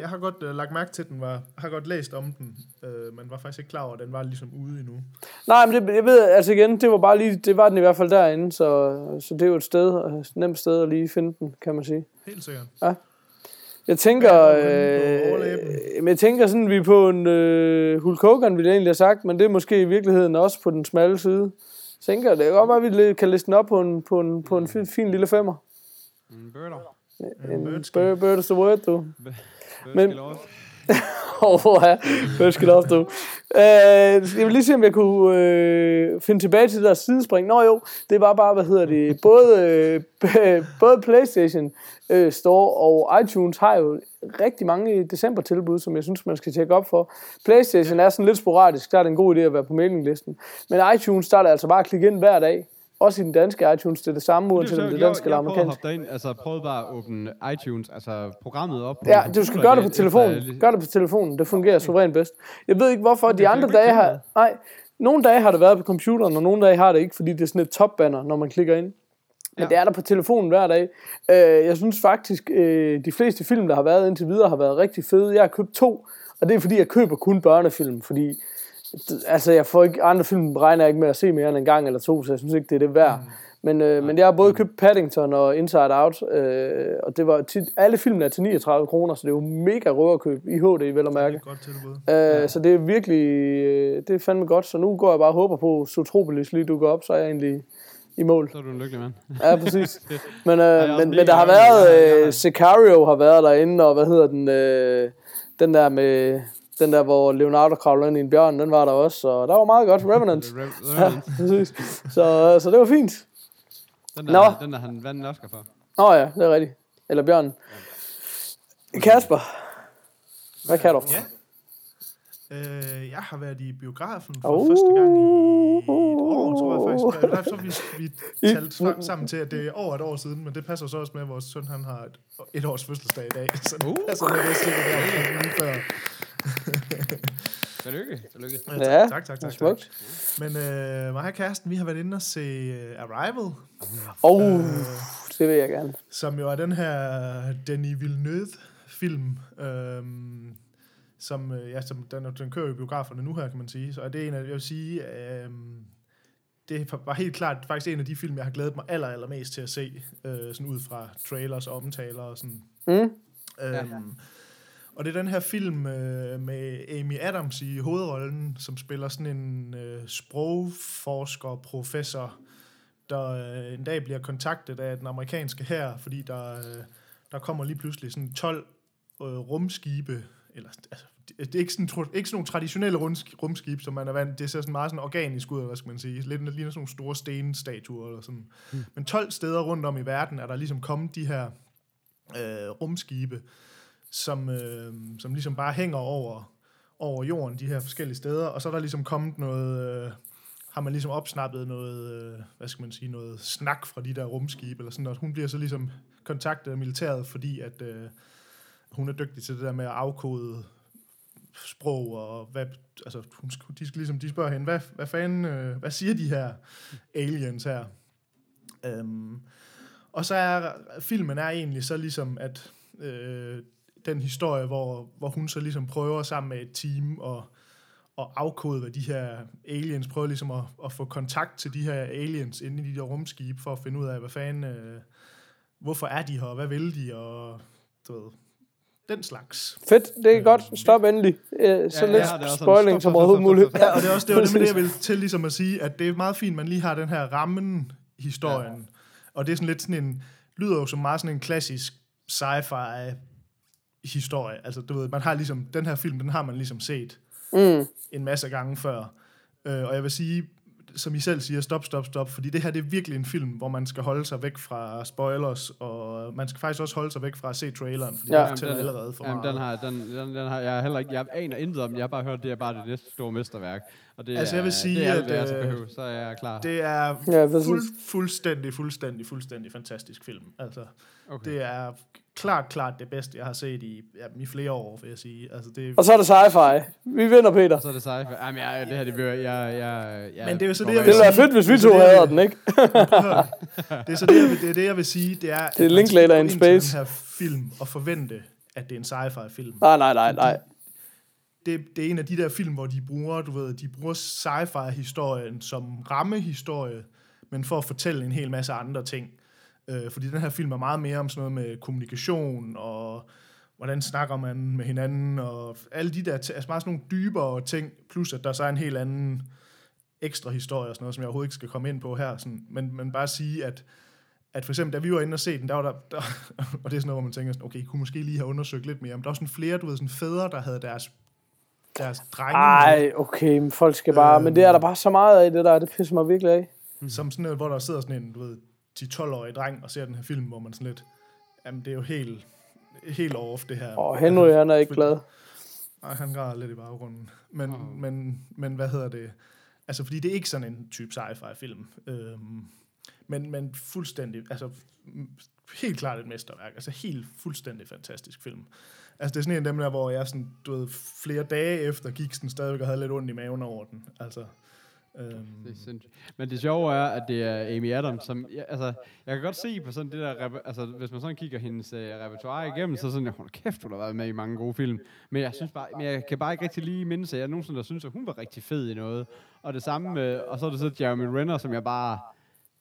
Jeg har godt uh, lagt mærke til, at den var, har godt læst om den, uh, men var faktisk ikke klar over, at den var ligesom ude endnu. nej, men det, jeg ved, altså igen, det var bare lige, det var den i hvert fald derinde, så, så det er jo et sted, et nemt sted at lige finde den, kan man sige. Helt sikkert. Jeg tænker, er øh, jeg tænker sådan, vi er på en øh, Hulk Hogan, ville jeg egentlig have sagt, men det er måske i virkeligheden også på den smalle side. Jeg tænker, det er godt, at vi kan liste den op på en, på en, på en fin, fin lille femmer. Mm, Burger. En birdski. bird, bird is the word, du. Men... Åh, oh, ja. Bird skal du. Øh, jeg vil lige se, om jeg kunne øh, finde tilbage til det der sidespring. Nå jo, det var bare, hvad hedder det, både, øh, (laughs) både Playstation øh, Store og iTunes har jo rigtig mange december-tilbud, som jeg synes, man skal tjekke op for. Playstation er sådan lidt sporadisk, der er det en god idé at være på mailinglisten. Men iTunes, der er det altså bare at klikke ind hver dag. Også i den danske iTunes, det er det samme, uanset om det er dansk eller jeg, jeg at amerikansk. hoppe derind, altså prøvede bare at åbne iTunes, altså programmet op. Ja, du skal gøre det på efter telefonen. jeg Gør det på telefonen. Det fungerer suverænt bedst. Jeg ved ikke hvorfor. De jeg andre dage har... Nej, nogle dage har det været på computeren, og nogle dage har det ikke, fordi det er sådan et topbanner, når man klikker ind. Men Ja. det er der på telefonen hver dag. Øh, jeg synes faktisk, øh, de fleste film, der har været indtil videre, har været rigtig fede. Jeg har købt to, og det er fordi, jeg køber kun børnefilm, fordi altså, jeg får ikke andre film, regner jeg ikke med at se mere end en gang eller to, så jeg synes ikke, det er det værd. Men, øh, men jeg har både købt Paddington og Inside Out, øh, og det var tit, alle filmene er til 39 kroner, så det er jo mega røverkøb i HD, vel at Det er mærke. et godt tilbud. Øh, så det er virkelig, øh, det er fandme godt. Så nu går jeg bare og håber på, at Zootropolis lige dukker op, så er jeg egentlig i mål. Så er du en lykkelig mand. Ja, præcis. (laughs) Men, øh, men, men der har været, øh, Sicario har været derinde, og hvad hedder den, øh, den der med, den der, hvor Leonardo kravler ind i en bjørn, den var der også, og der var meget godt. Revenant. (laughs) Ja, Revenant. præcis. Så, så det var fint. Den Nå. der, den der han vandt en Oscar for. Nå ja, det er rigtigt. Eller bjørnen. Kasper, hvad kan du? Ja. Øh, jeg har været i biografen for Oh. første gang i et år, tror jeg faktisk. Så vi, vi talt frem sammen til, at det er over et år siden, men det passer så også med, at vores søn han har et, et års fødselsdag i dag. Så det Uh. passer med det der lige før. Tillykke. Tillykke. Ja, Ja, tak, tak, tak, tak, tak. smukt. Men øh, mig og kæresten, vi har været inde og se uh, Arrival, Oh, Øh. det vil jeg gerne. som jo er den her Denis Villeneuve-film, øhm, som, øh, ja, som den, den kører i biograferne nu her, kan man sige. Så er det en af, jeg vil sige, øhm, det var helt klart faktisk en af de film, jeg har glædet mig aller, allermest til at se, øh, sådan ud fra trailers og omtaler og sådan. Mm. Øhm, og det er den her film øh, med Amy Adams i hovedrollen, som spiller sådan en øh, sprogforsker, professor, der øh, en dag bliver kontaktet af den amerikanske hær, fordi der, øh, der kommer lige pludselig sådan 12 øh, rumskibe, eller altså, det, er ikke sådan, ikke sådan nogle traditionelle rumsk- rumskib, som man er vant Det ser sådan meget sådan organisk ud, hvad skal man sige. Lidt ligner sådan nogle store stenstatuer, eller sådan. Mm. Men 12 steder rundt om i verden er der ligesom kommet de her øh, rumskibe, som, øh, som ligesom bare hænger over, over jorden, de her forskellige steder, og så er der ligesom kommet noget, øh, har man ligesom opsnappet noget, øh, hvad skal man sige, noget snak fra de der rumskibe, eller sådan noget. Hun bliver så ligesom kontaktet af militæret, fordi at øh, hun er dygtig til det der med at afkode sprog, og hvad, altså, hun, de, skal ligesom, de spørger hende, hvad, hvad fanden, øh, hvad siger de her aliens her? Øhm, og så er filmen er egentlig så ligesom, at øh, den historie, hvor, hvor hun så ligesom prøver sammen med et team og, og afkode, hvad de her aliens prøver ligesom at, at få kontakt til de her aliens inde i de der rumskib, for at finde ud af, hvad fanden, øh, hvorfor er de her, og hvad vil de, og du ved, den slags. Fedt, det er godt. Stop endelig. Øh, Så Ja, lidt sådan. spoiling som overhovedet muligt. Ja, og det er også det, var det, jeg vil til ligesom at sige, at det er meget fint, man lige har den her rammen historien. Ja. Og det er sådan lidt sådan en, lyder jo som meget sådan en klassisk sci-fi historie. Altså, du ved, man har ligesom, den her film, den har man ligesom set Mm. en masse gange før. Øh, og jeg vil sige, som I selv siger, stop, stop, stop, fordi det her det er virkelig en film, hvor man skal holde sig væk fra spoilers, og man skal faktisk også holde sig væk fra at se traileren, fordi Ja. det fortæller allerede for Jamen, meget. den har, den, den, den har jeg heller ikke, jeg aner intet om, den. jeg har bare hørt, det er bare det næste store mesterværk. Og det Altså, er, jeg vil sige, det er alt, hvad jeg øh, behøve, så er jeg klar. Det er fuld, fuldstændig, fuldstændig, fuldstændig fantastisk film. Altså, Okay. det er klart, klart det bedste, jeg har set i, ja, i flere år, vil jeg sige. Altså, det, Og så er det sci-fi. Vi vinder, Peter. Og så er det sci-fi. Jamen, jeg, det her, det bliver, jeg, jeg, jeg, Men det er jo så det, jeg bag- Det ville være fedt, hvis vi to jeg- den, ikke? (laughs) det er så det, jeg vil, det, er det, jeg vil sige. Det er, Det er Linklater in space. den her film og forvente, at det er en sci-fi film. Nej, nej, nej, nej. det, det er en af de der film, hvor de bruger, du ved, de bruger sci-fi-historien som rammehistorie, men for at fortælle en hel masse andre ting. Øh, fordi den her film er meget mere om sådan noget med kommunikation, og hvordan snakker man med hinanden, og alle de der, altså meget sådan nogle dybere ting, plus at der så er en helt anden ekstra historie og sådan noget, som jeg overhovedet ikke skal komme ind på her. Sådan, men, men bare sige, at at for eksempel, da vi var inde og se den, der var der, der (laughs) og det er sådan noget, hvor man tænker, sådan, okay, I kunne måske lige have undersøgt lidt mere, men der var sådan flere, du ved, sådan fædre, der havde deres, deres drenge med, Ej, okay, men folk skal bare... Øhm. Men det er der bare så meget af, det der. Det pisser mig virkelig af. som sådan noget, hvor der sidder sådan en, du ved, 10-12-årig dreng og ser den her film, hvor man sådan lidt, jamen det er jo helt, helt off det her. Og Henry, han er ikke glad. Nej, han græder lidt i baggrunden. Men, Åh. men, men hvad hedder det? Altså, fordi det er ikke sådan en type sci-fi film. Øhm, men, men fuldstændig, altså helt klart et mesterværk. Altså helt fuldstændig fantastisk film. Altså det er sådan en af dem der, hvor jeg sådan, du ved, flere dage efter gik sådan stadigvæk og havde lidt ondt i maven over den. Altså, øhm, Det er sindssygt. Men det sjove er, at det er Amy Adams, som, ja, altså, jeg kan godt se på sådan det der, altså, hvis man sådan kigger hendes uh, repertoire igennem, så er sådan, hold kæft, hun har været med i mange gode film. Men jeg synes bare, men jeg kan bare ikke rigtig lige minde sig, jeg er nogensinde, der synes, at hun var rigtig fed i noget. Og det samme med, og så er det så Jeremy Renner, som jeg bare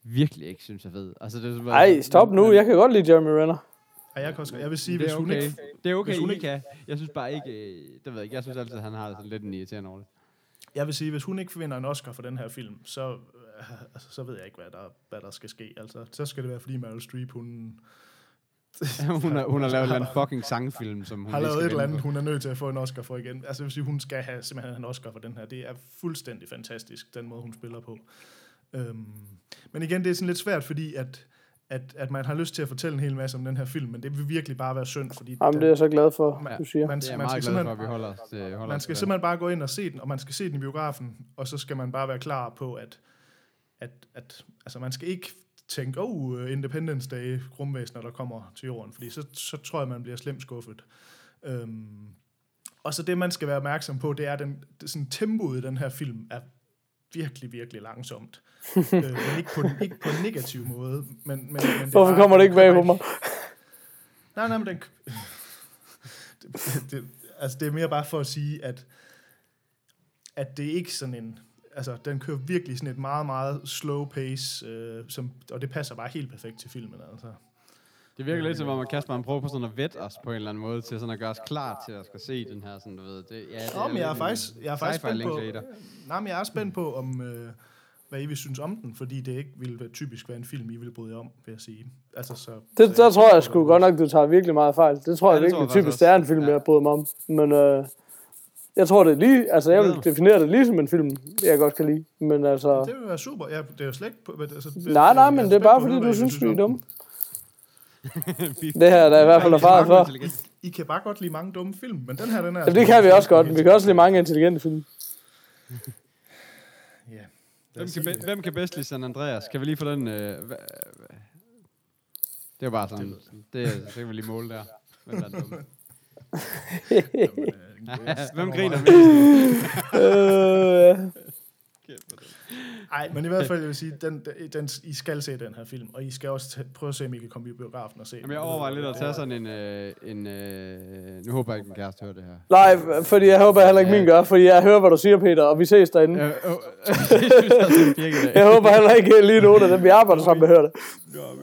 virkelig ikke synes er fed. Altså, det er bare- Ej, stop nu. Jeg kan godt lide Jeremy Renner. og jeg, kan også, jeg vil sige, det hvis er hun okay. ikke... Det er okay, hvis hun ikke- kan. Jeg synes bare ikke, øh, det ved jeg ikke, jeg synes altid, at han har sådan lidt en irriterende over det. Jeg vil sige, hvis hun ikke vinder en Oscar for den her film, så, øh, altså, så ved jeg ikke, hvad der, hvad der skal ske. Altså, så skal det være, fordi Meryl Streep, hun (laughs) hun, har, hun har lavet en fucking (laughs) sangfilm, som hun har lavet et eller andet, hun er nødt til at få en Oscar for igen. Altså, jeg vil sige, hun skal have, simpelthen en Oscar for den her. Det er fuldstændig fantastisk, den måde, hun spiller på. Øhm, men igen, det er sådan lidt svært, fordi at, at, at man har lyst til at fortælle en hel masse om den her film, men det vil virkelig bare være synd, fordi Jamen, det er jeg så glad for, man, du siger. man, Det er man, meget skal glad for, simpelthen, at vi holder os holder man skal simpelthen bare gå ind og se den, og man skal se den i biografen, og så skal man bare være klar på, at, at, at altså man skal ikke tænke, oh, Independence Day, rumvæsener, der kommer til jorden, fordi så, så tror jeg, man bliver slemt skuffet. Øhm, og så det, man skal være opmærksom på, det er, den, det, sådan, tempoet i den her film er virkelig, virkelig langsomt. øh, men ikke på, ikke på en negativ måde. Men, men, men Hvorfor kommer det ikke bag på mig? Nej, nej, men den... det, det, altså, det er mere bare for at sige, at, at det er ikke sådan en... Altså, den kører virkelig sådan et meget, meget slow pace, øh, som, og det passer bare helt perfekt til filmen, altså. Det virker lidt som om, at Kasper han prøver på sådan at vette os på en eller anden måde, til sådan at gøre os klar til at skal se den her, sådan du ved. Det, ja, det Nå, men jeg er faktisk, jeg er faktisk spændt på, nej, men jeg er spændt på, om, øh, hvad I vil synes om den, fordi det ikke ville være typisk være en film, I ville bryde jer om, vil jeg sige. Altså, så, Det, så der tror jeg sgu godt nok, du tager virkelig meget fejl. Det tror jeg Ja, det tror virkelig jeg typisk, det er en film, Ja. jeg bryder mig om. Men øh, jeg tror det er lige, altså jeg vil Ja. definere det lige som en film, jeg godt kan lide. Men altså, Det vil være super. Ja, det er jo slet ikke... På, altså, nej, nej, jeg men det er bare fordi, du synes, vi er om dumme. (laughs) Det her der er i hvert fald erfaret for. I kan bare godt lide mange dumme film, men den her, den er... Jamen, det kan vi også godt. Vi kan også lide mange intelligente film. (laughs) Ja. Hvem kan, be- hvem kan bedst lide San Andreas? Kan vi lige få den... Øh, hva- det var bare sådan... Det, det kan vi lige måle der. Hvem, der er dum. (laughs) Hvem griner mest? Nej, men i hvert fald, jeg vil sige, den, den, I skal se den her film, og I skal også t- prøve at se, om I kan komme i biografen og se Jamen, jeg overvejer lidt at tage sådan en... Øh, en øh, nu håber jeg ikke, min kæreste hører det her. nej, fordi jeg håber heller ikke min gør, fordi jeg hører, hvad du siger, Peter, og vi ses derinde. Øh, øh, jeg synes, jeg er. Jeg håber heller ikke lige nogen af dem, vi arbejder sammen med, hører det.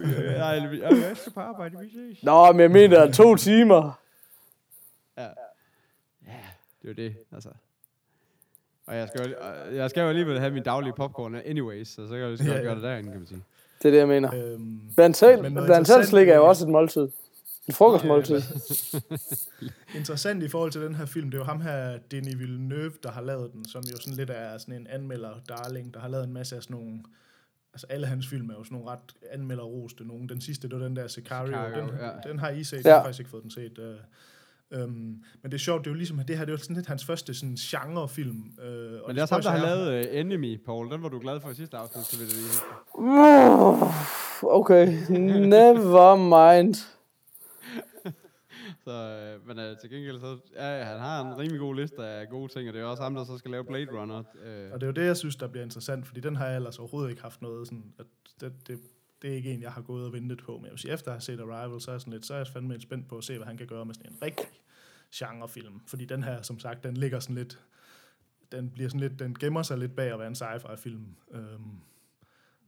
Øh, Nej, vi- jeg skal på arbejde, vi ses. Nå, men jeg mener to timer. Ja. ja, det er jo det, altså. Og jeg skal, jo, jeg skal jo alligevel have min daglige popcorn anyways, så så kan jeg jo lige så godt Ja, ja. gøre det derinde, kan man sige. Det er det, jeg mener. Øhm, Blandt selv, blandt selv slik er jo også et måltid. En frokostmåltid. Interessant i forhold til den her film, det er jo ham her, Denis Villeneuve, der har lavet den, som jo sådan lidt er sådan en anmelder-darling, der har lavet en masse af sådan nogle... Altså alle hans film er jo sådan nogle ret anmelderroste nogen. Den sidste, det var den der Sicario. Sicario, den, ja. den har I set, Ja. jeg har faktisk ikke fået den set. Uh, um, men det er sjovt, det er jo ligesom, at det her det er jo sådan lidt hans første sådan genrefilm. Uh, Men det er også ham, der har lavet uh, Enemy, Paul. Den var du glad for i sidste afsnit, så vil det lige. Okay, never mind. (laughs) Så, øh, men uh, til gengæld, så, ja, han har en rimelig god liste af gode ting, og det er også ham, der så skal lave Blade Runner. Øh, Og det er jo det, jeg synes, der bliver interessant, fordi den har jeg ellers overhovedet ikke haft noget sådan, at det, det, det er ikke en, jeg har gået og ventet på, men jeg vil sige, efter at have set Arrival, så er jeg sådan lidt, så er jeg fandme lidt spændt på at se, hvad han kan gøre med sådan en rigtig genrefilm, fordi den her, som sagt, den ligger sådan lidt, den bliver sådan lidt, den gemmer sig lidt bag at være en sci-fi film, øhm,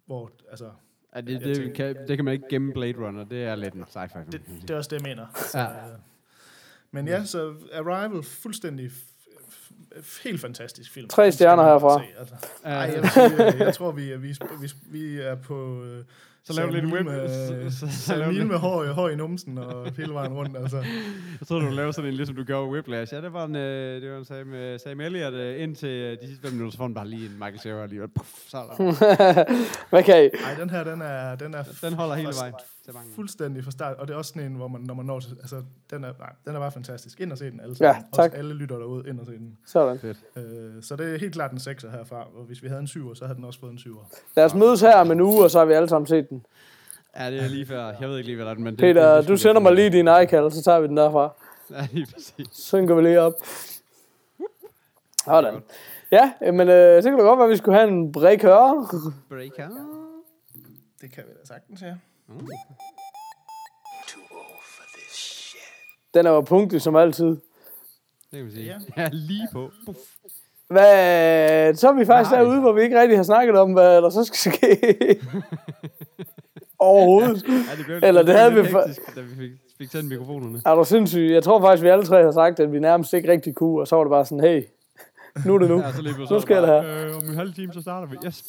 hvor, altså, ja, det, jeg det, tænker- kan, det kan man ikke gemme Blade Runner, det er lidt en sci-fi film. det, det er også det, jeg mener. Så, Ja. øh, men ja, så Arrival, fuldstændig helt fantastisk film. Tre stjerner herfra. se, Altså. Ej, jeg, vil sige, øh, jeg tror, vi, er- vi, vi, vi er på... Så laver du lidt Med, Så- så- så lidt- med hår, hår i numsen og hele vejen rundt. Altså. (laughs) Jeg troede, du lavede sådan en, ligesom du gjorde Whiplash. Ja, det var en, øh, det var en Sam, øh, Sam Elliott øh, indtil øh, de sidste fem minutter, så får han bare lige en Michael Cera lige. Puff, så er der. (laughs) Hvad kan I? Ej, den her, den er, den er Den holder hele vejen. Fuldstændig fra start, og det er også sådan en, hvor man, når man når til, altså, den er, nej, den er bare fantastisk. Ind og se den alle Ja, sammen. tak. Også alle lytter derude, ind og se den. Sådan. Fedt. Øh, så det er helt klart en 6'er herfra, og hvis vi havde en 7'er, så havde den også fået en 7'er. Lad os mødes her om en uge, og så har vi alle sammen set den. Ja, det er lige før. Jeg ved ikke lige, hvad der er, men det, Peter, det, du sender mig lige din iCal, så tager vi den derfra. (laughs) Ja, lige præcis. Så går vi lige op. Sådan. Ja, men øh, så kan det godt være, at vi skulle have en breaker. Breaker. Det kan vi da sagtens, ja. Den er jo punktlig som altid. Det kan man sige. Ja. Ja, lige på. Puff. Hvad, så er vi faktisk Nej. derude, hvor vi ikke rigtig har snakket om, hvad der så skal ske. (laughs) Overhovedet. Ja, det blev, Eller det blev havde vi for- da vi fik, fik tændt mikrofonerne. Er du sindssyg? Jeg tror faktisk, vi alle tre har sagt, at vi nærmest ikke rigtig kunne, og så var det bare sådan, hey, nu er det nu. (laughs) Ja, så Nu var det her. Øh, om en halv time, så starter vi. Yes. (laughs)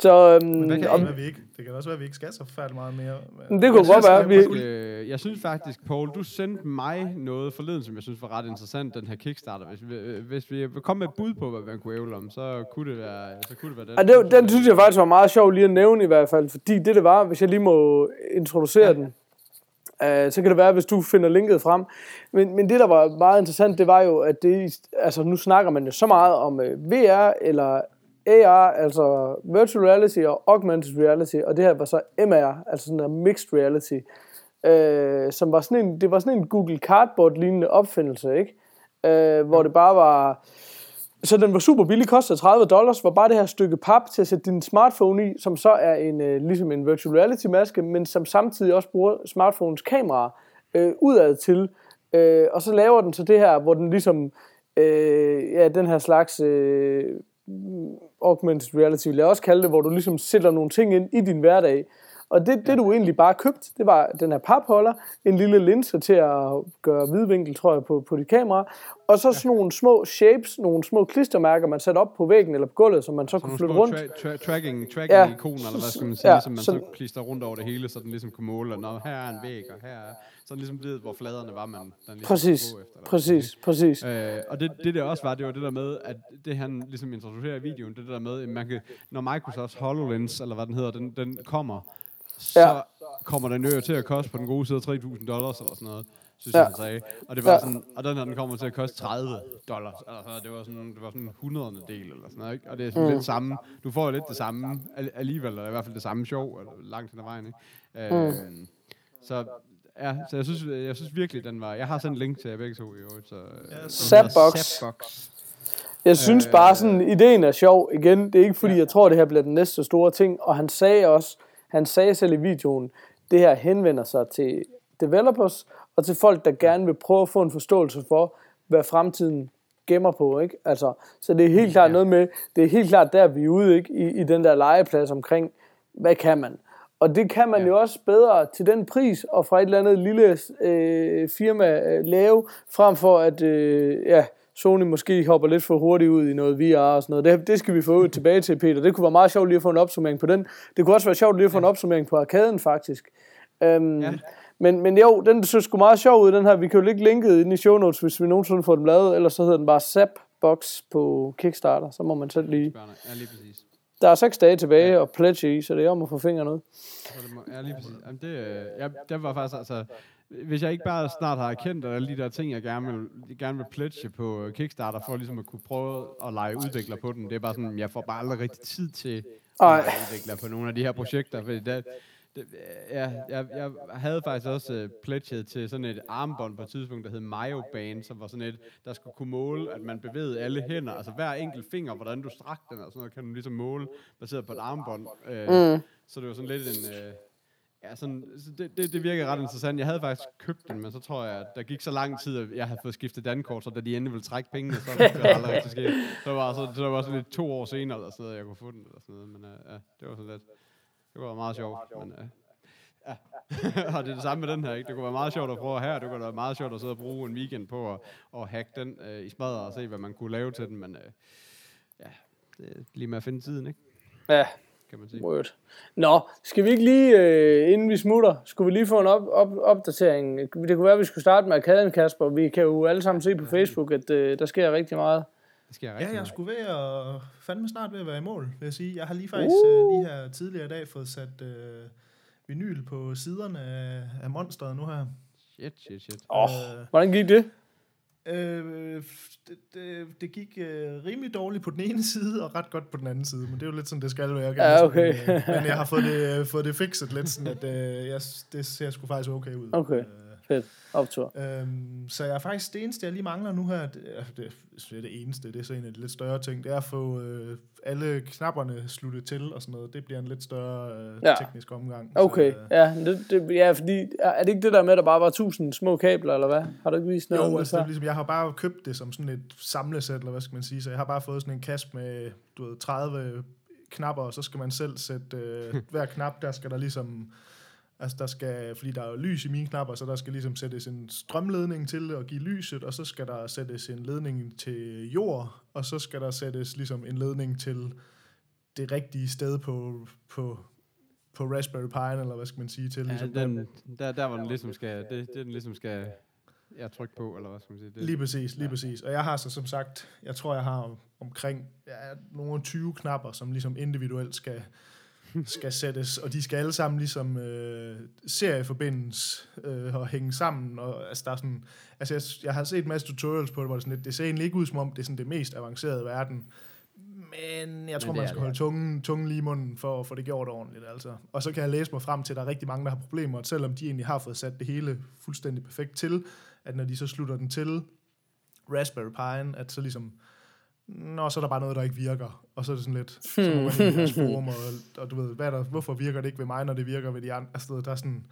Så øhm, Hvad kan om, det, vi ikke, det kan også være, at vi ikke skal så forfærdeligt meget mere. Men det kunne godt være, vi, jeg- Øh, jeg synes faktisk, Paul, du sendte mig noget forleden, som jeg synes var ret interessant, den her Kickstarter. Hvis vi, hvis vi kom med et bud på, hvad man kunne ævle om, så kunne det være, så kunne det være den. og det, den synes jeg faktisk var meget sjov lige at nævne i hvert fald, fordi det det var, hvis jeg lige må introducere ja. den, øh, så kan det være, hvis du finder linket frem. Men, men det, der var meget interessant, det var jo, at det, altså nu snakker man jo så meget om øh, VR eller AR, altså virtual reality og augmented reality, og det her var så MR, altså sådan en mixed reality, øh, som var sådan en, det var sådan en Google Cardboard lignende opfindelse, ikke? Øh, hvor det bare var, så den var super billig, kostede 30 dollars, var bare det her stykke pap til at sætte din smartphone i, som så er en, øh, ligesom en virtual reality maske, men som samtidig også bruger smartphones kamera øh, udad til. Øh, og så laver den så det her, hvor den ligesom, øh, ja, den her slags øh, augmented reality, vil jeg også kalde det, hvor du ligesom sætter nogle ting ind i din hverdag. Og det, det du egentlig bare købt, det var den her papholder, en lille linse til at gøre hvidvinkel, tror jeg, på, på dit kamera, og så sådan nogle små shapes, nogle små klistermærker, man sætter op på væggen eller på gulvet, som man så kunne Nogle flytte rundt. tra- tra- tracking, Ja. tracking ikoner, eller hvad skal man sige, Ja, ja, som man så, så- klister rundt over det hele, så den ligesom kunne måle, og når her er en væg, og her er, så den ligesom ved, hvor fladerne var, man den ligesom Præcis, skulle gå efter. præcis, siger. præcis. Øh, og det, det der også var, det var det der med, at det han ligesom introducerer i videoen, det der med, at man kan, når Microsofts HoloLens, eller hvad den hedder, den, den kommer, så Ja. ja. kommer den jo til at koste på den gode side af 3.000 dollars, eller sådan noget, synes Ja. ja. jeg, han sagde. Og det var Ja. ja. sådan, og den her, den kommer til at koste 30 dollars, eller sådan noget. det var sådan, det var sådan en hundredende del, eller sådan noget, ikke? Og det er sådan mm. lidt samme, du får jo lidt det samme al- alligevel, eller i hvert fald det samme sjov, eller langt hen ad vejen, ikke? Øh, så Ja, så jeg synes, jeg synes virkelig, den var... Jeg har sendt link til jer begge to i øvrigt, så... Ja, Zapbox. Zapbox. Jeg synes Øh. bare sådan, ideen er sjov. Igen, det er ikke fordi, jeg tror, det her bliver den næste store ting. Og han sagde også, han sagde selv i videoen, det her henvender sig til developers og til folk, der gerne vil prøve at få en forståelse for, hvad fremtiden gemmer på, ikke? Altså, så det er helt klart Ja. noget med, det er helt klart der, vi er ude, ikke? I, i den der legeplads omkring, hvad kan man? Og det kan man Ja. jo også bedre til den pris, og fra et eller andet lille øh, firma øh, lave, frem for at øh, ja, Sony måske hopper lidt for hurtigt ud i noget VR og sådan noget. Det, det skal vi få ud tilbage til, Peter. Det kunne være meget sjovt lige at få en opsummering på den. Det kunne også være sjovt lige at få en opsummering på arkaden, faktisk. Øhm, Ja. ja. men, men jo, den så sgu meget sjov ud, den her. Vi kan jo lægge linket ind i show notes, hvis vi nogensinde får den lavet. Ellers så hedder den bare Zapbox på Kickstarter. Så må man selv lige... Ja, lige præcis. Der er seks dage tilbage og pledge i, så det er om at få fingeren ud. Ja, lige præcis. Jamen, det, øh, jeg, det var faktisk, altså, hvis jeg ikke bare snart har erkendt alle de der ting, jeg gerne vil, gerne vil pledge på øh, Kickstarter, for ligesom at kunne prøve at lege udvikler på den, det er bare sådan, jeg får bare aldrig rigtig tid til at udvikler på nogle af de her projekter, fordi det, det, ja, jeg, jeg havde faktisk også uh, pledget til sådan et armbånd på et tidspunkt, der hed Mayo Band, som var sådan et, der skulle kunne måle, at man bevægede alle hænder, altså hver enkelt finger, hvordan du strak den og sådan noget, kan du ligesom måle, baseret på et armbånd. Uh, mm. Så det var sådan lidt en... Uh, Ja, sådan, så det, det, det virker ret interessant. Jeg havde faktisk købt den, men så tror jeg, at der gik så lang tid, at jeg havde fået skiftet dankort, så da de endelig ville trække pengene, så var det aldrig rigtig sket. Så var, så, så det var sådan lidt to år senere, eller sådan noget, jeg kunne få den, eller sådan noget. Men uh, ja, det var sådan lidt, det var meget sjovt. Men, uh, ja. (laughs) og det er det samme med den her, ikke? Det kunne være meget sjovt at prøve her, det kunne være meget sjovt at sidde og bruge en weekend på at, at hacke den øh, i smadret og se, hvad man kunne lave til den, men øh, ja, det er lige med at finde tiden, ikke? Ja, kan man sige. word. Nå, skal vi ikke lige, øh, inden vi smutter, skulle vi lige få en op, op, opdatering? Det kunne være, at vi skulle starte med arkaden, Kasper. Vi kan jo alle sammen se på Facebook, at øh, der sker rigtig meget. Det sker Ja, rigtig jeg meget. skulle ved at fandme snart ved at være i mål, vil jeg sige. Jeg har lige faktisk uh. lige her tidligere i dag fået sat uh, vinyl på siderne af, af monsteret nu her. Shit, shit, shit. Åh, Øh, hvordan gik det? Øh, det, det, det gik øh, rimelig dårligt på den ene side, og ret godt på den anden side, men det er jo lidt sådan, det skal være. Ja, okay. Men, øh, men jeg har fået det, fået det fikset lidt, sådan at øh, jeg, det ser sgu faktisk okay ud. Okay. Øh, Fedt. Optur. Øhm, så jeg er faktisk det eneste, jeg lige mangler nu her, det, er- det, det er det eneste, det er så en af de lidt større ting, det er at få øh, alle knapperne sluttet til og sådan noget. Det bliver en lidt større øh, Ja. teknisk omgang. Okay, Så, øh, ja, det, det, ja, fordi, er det ikke det der med, at der bare var tusind små kabler, eller hvad? Har du ikke vist noget jo, altså, det ligesom, jeg har bare købt det som sådan et samlesæt, eller hvad skal man sige, så jeg har bare fået sådan en kasse med, du ved, 30 knapper, og så skal man selv sætte øh, (laughs) hver knap, der skal der ligesom, altså der skal, fordi der er lys i mine knapper, så der skal ligesom sættes en strømledning til at give lyset, og så skal der sættes en ledning til jord, og så skal der sættes ligesom en ledning til det rigtige sted på, på, på Raspberry Pi, eller hvad skal man sige, til Ja, ligesom, den, der, der hvor den ligesom skal, det, det den ligesom skal ja, trykke på, eller hvad skal man sige. Det, Lige præcis, lige ja. præcis. Og jeg har så som sagt, jeg tror, jeg har omkring ja, nogle 20 knapper, som ligesom individuelt skal, skal sættes, og de skal alle sammen ligesom øh, serieforbindes øh, og hænge sammen. Og, altså, der er sådan, altså, jeg, jeg har set en masse tutorials på det, hvor det, sådan lidt, det ser egentlig ikke ud som om, det er sådan det mest avancerede i verden. Men jeg tror, det man skal holde tungen, tungen lige i munden for at få det gjort ordentligt. Altså. Og så kan jeg læse mig frem til, at der er rigtig mange, der har problemer, og selvom de egentlig har fået sat det hele fuldstændig perfekt til, at når de så slutter den til Raspberry Pi'en, at så ligesom, Nå, så er der bare noget, der ikke virker. Og så er det sådan lidt, så må man i (laughs) forum, og, og, du ved, hvad er der, hvorfor virker det ikke ved mig, når det virker ved de andre? Altså, der er sådan,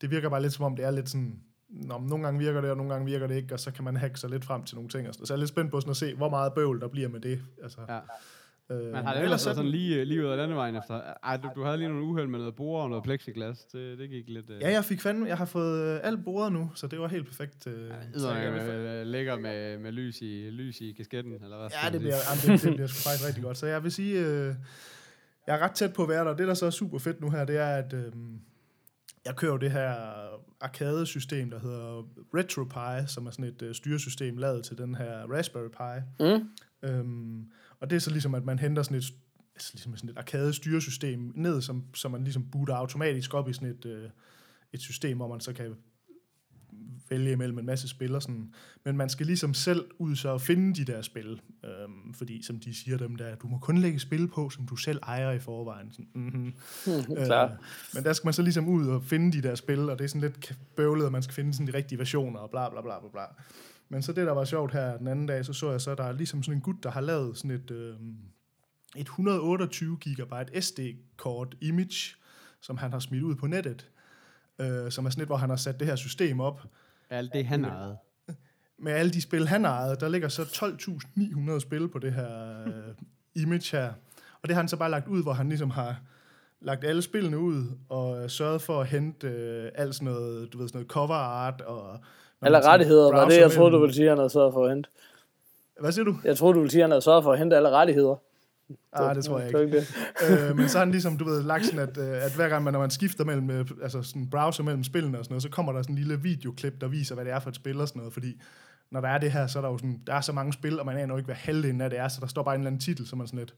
det virker bare lidt som om, det er lidt sådan, Nå, nogle gange virker det, og nogle gange virker det ikke, og så kan man hacke sig lidt frem til nogle ting. Og. Så jeg er lidt spændt på sådan at se, hvor meget bøvl der bliver med det. Altså, Ja. Øh, Man har det ellers været sådan lige, lige ud af landevejen efter. Ej, du, du havde lige nogle uheld med noget bord og noget plexiglas. Det, det gik lidt... Øh, Ja, jeg fik fandme, jeg har fået øh, alt bordet nu, så det var helt perfekt. Øh, øh, ligger med, med lys, i, lys i kasketten, eller hvad Ja, det bliver, jamen, det, det bliver sgu faktisk rigtig godt. Så jeg vil sige, øh, jeg er ret tæt på at være der. Det, der så er super fedt nu her, det er, at øh, jeg kører jo det her arcade-system, der hedder RetroPie, som er sådan et øh, styresystem lavet til den her Raspberry Pi. Mm. Øhm, og det er så ligesom, at man henter sådan et, altså ligesom sådan et arcade-styresystem ned, som, som man ligesom booter automatisk op i sådan et, øh, et system, hvor man så kan vælge imellem en masse spil og sådan. Men man skal ligesom selv ud så og finde de der spil. Øhm, fordi som de siger dem der, du må kun lægge spil på, som du selv ejer i forvejen. Sådan, mm-hmm. Klart. men der skal man så ligesom ud og finde de der spil, og det er sådan lidt bøvlet, at man skal finde sådan de rigtige versioner, og bla bla bla bla bla. Men så det, der var sjovt her den anden dag, så så jeg så, der er ligesom sådan en gut, der har lavet sådan et, øh, et 128 gigabyte SD-kort image, som han har smidt ud på nettet, øh, som er sådan et, hvor han har sat det her system op, Alt det, han ejede. (laughs) med alle de spil, han ejede, der ligger så 12.900 spil på det her øh, image her. Og det har han så bare lagt ud, hvor han ligesom har lagt alle spillene ud, og øh, sørget for at hente øh, alt sådan noget, du ved, sådan noget cover art, og... sådan rettigheder var det, jeg troede, du ville sige, han havde sørget for at hente. Hvad siger du? Jeg troede, du ville sige, han havde sørget for at hente alle rettigheder. Ah, det tror jeg ikke. ikke det? øh, men så har han ligesom, du ved, lagt sådan, at, øh, at hver gang, man, når man skifter mellem, øh, altså sådan browser mellem spillene og sådan noget, så kommer der sådan en lille videoklip, der viser, hvad det er for et spil og sådan noget, fordi når der er det her, så er der jo sådan, der er så mange spil, og man aner jo ikke, hvad halvdelen af det er, så der står bare en eller anden titel, så man sådan lidt,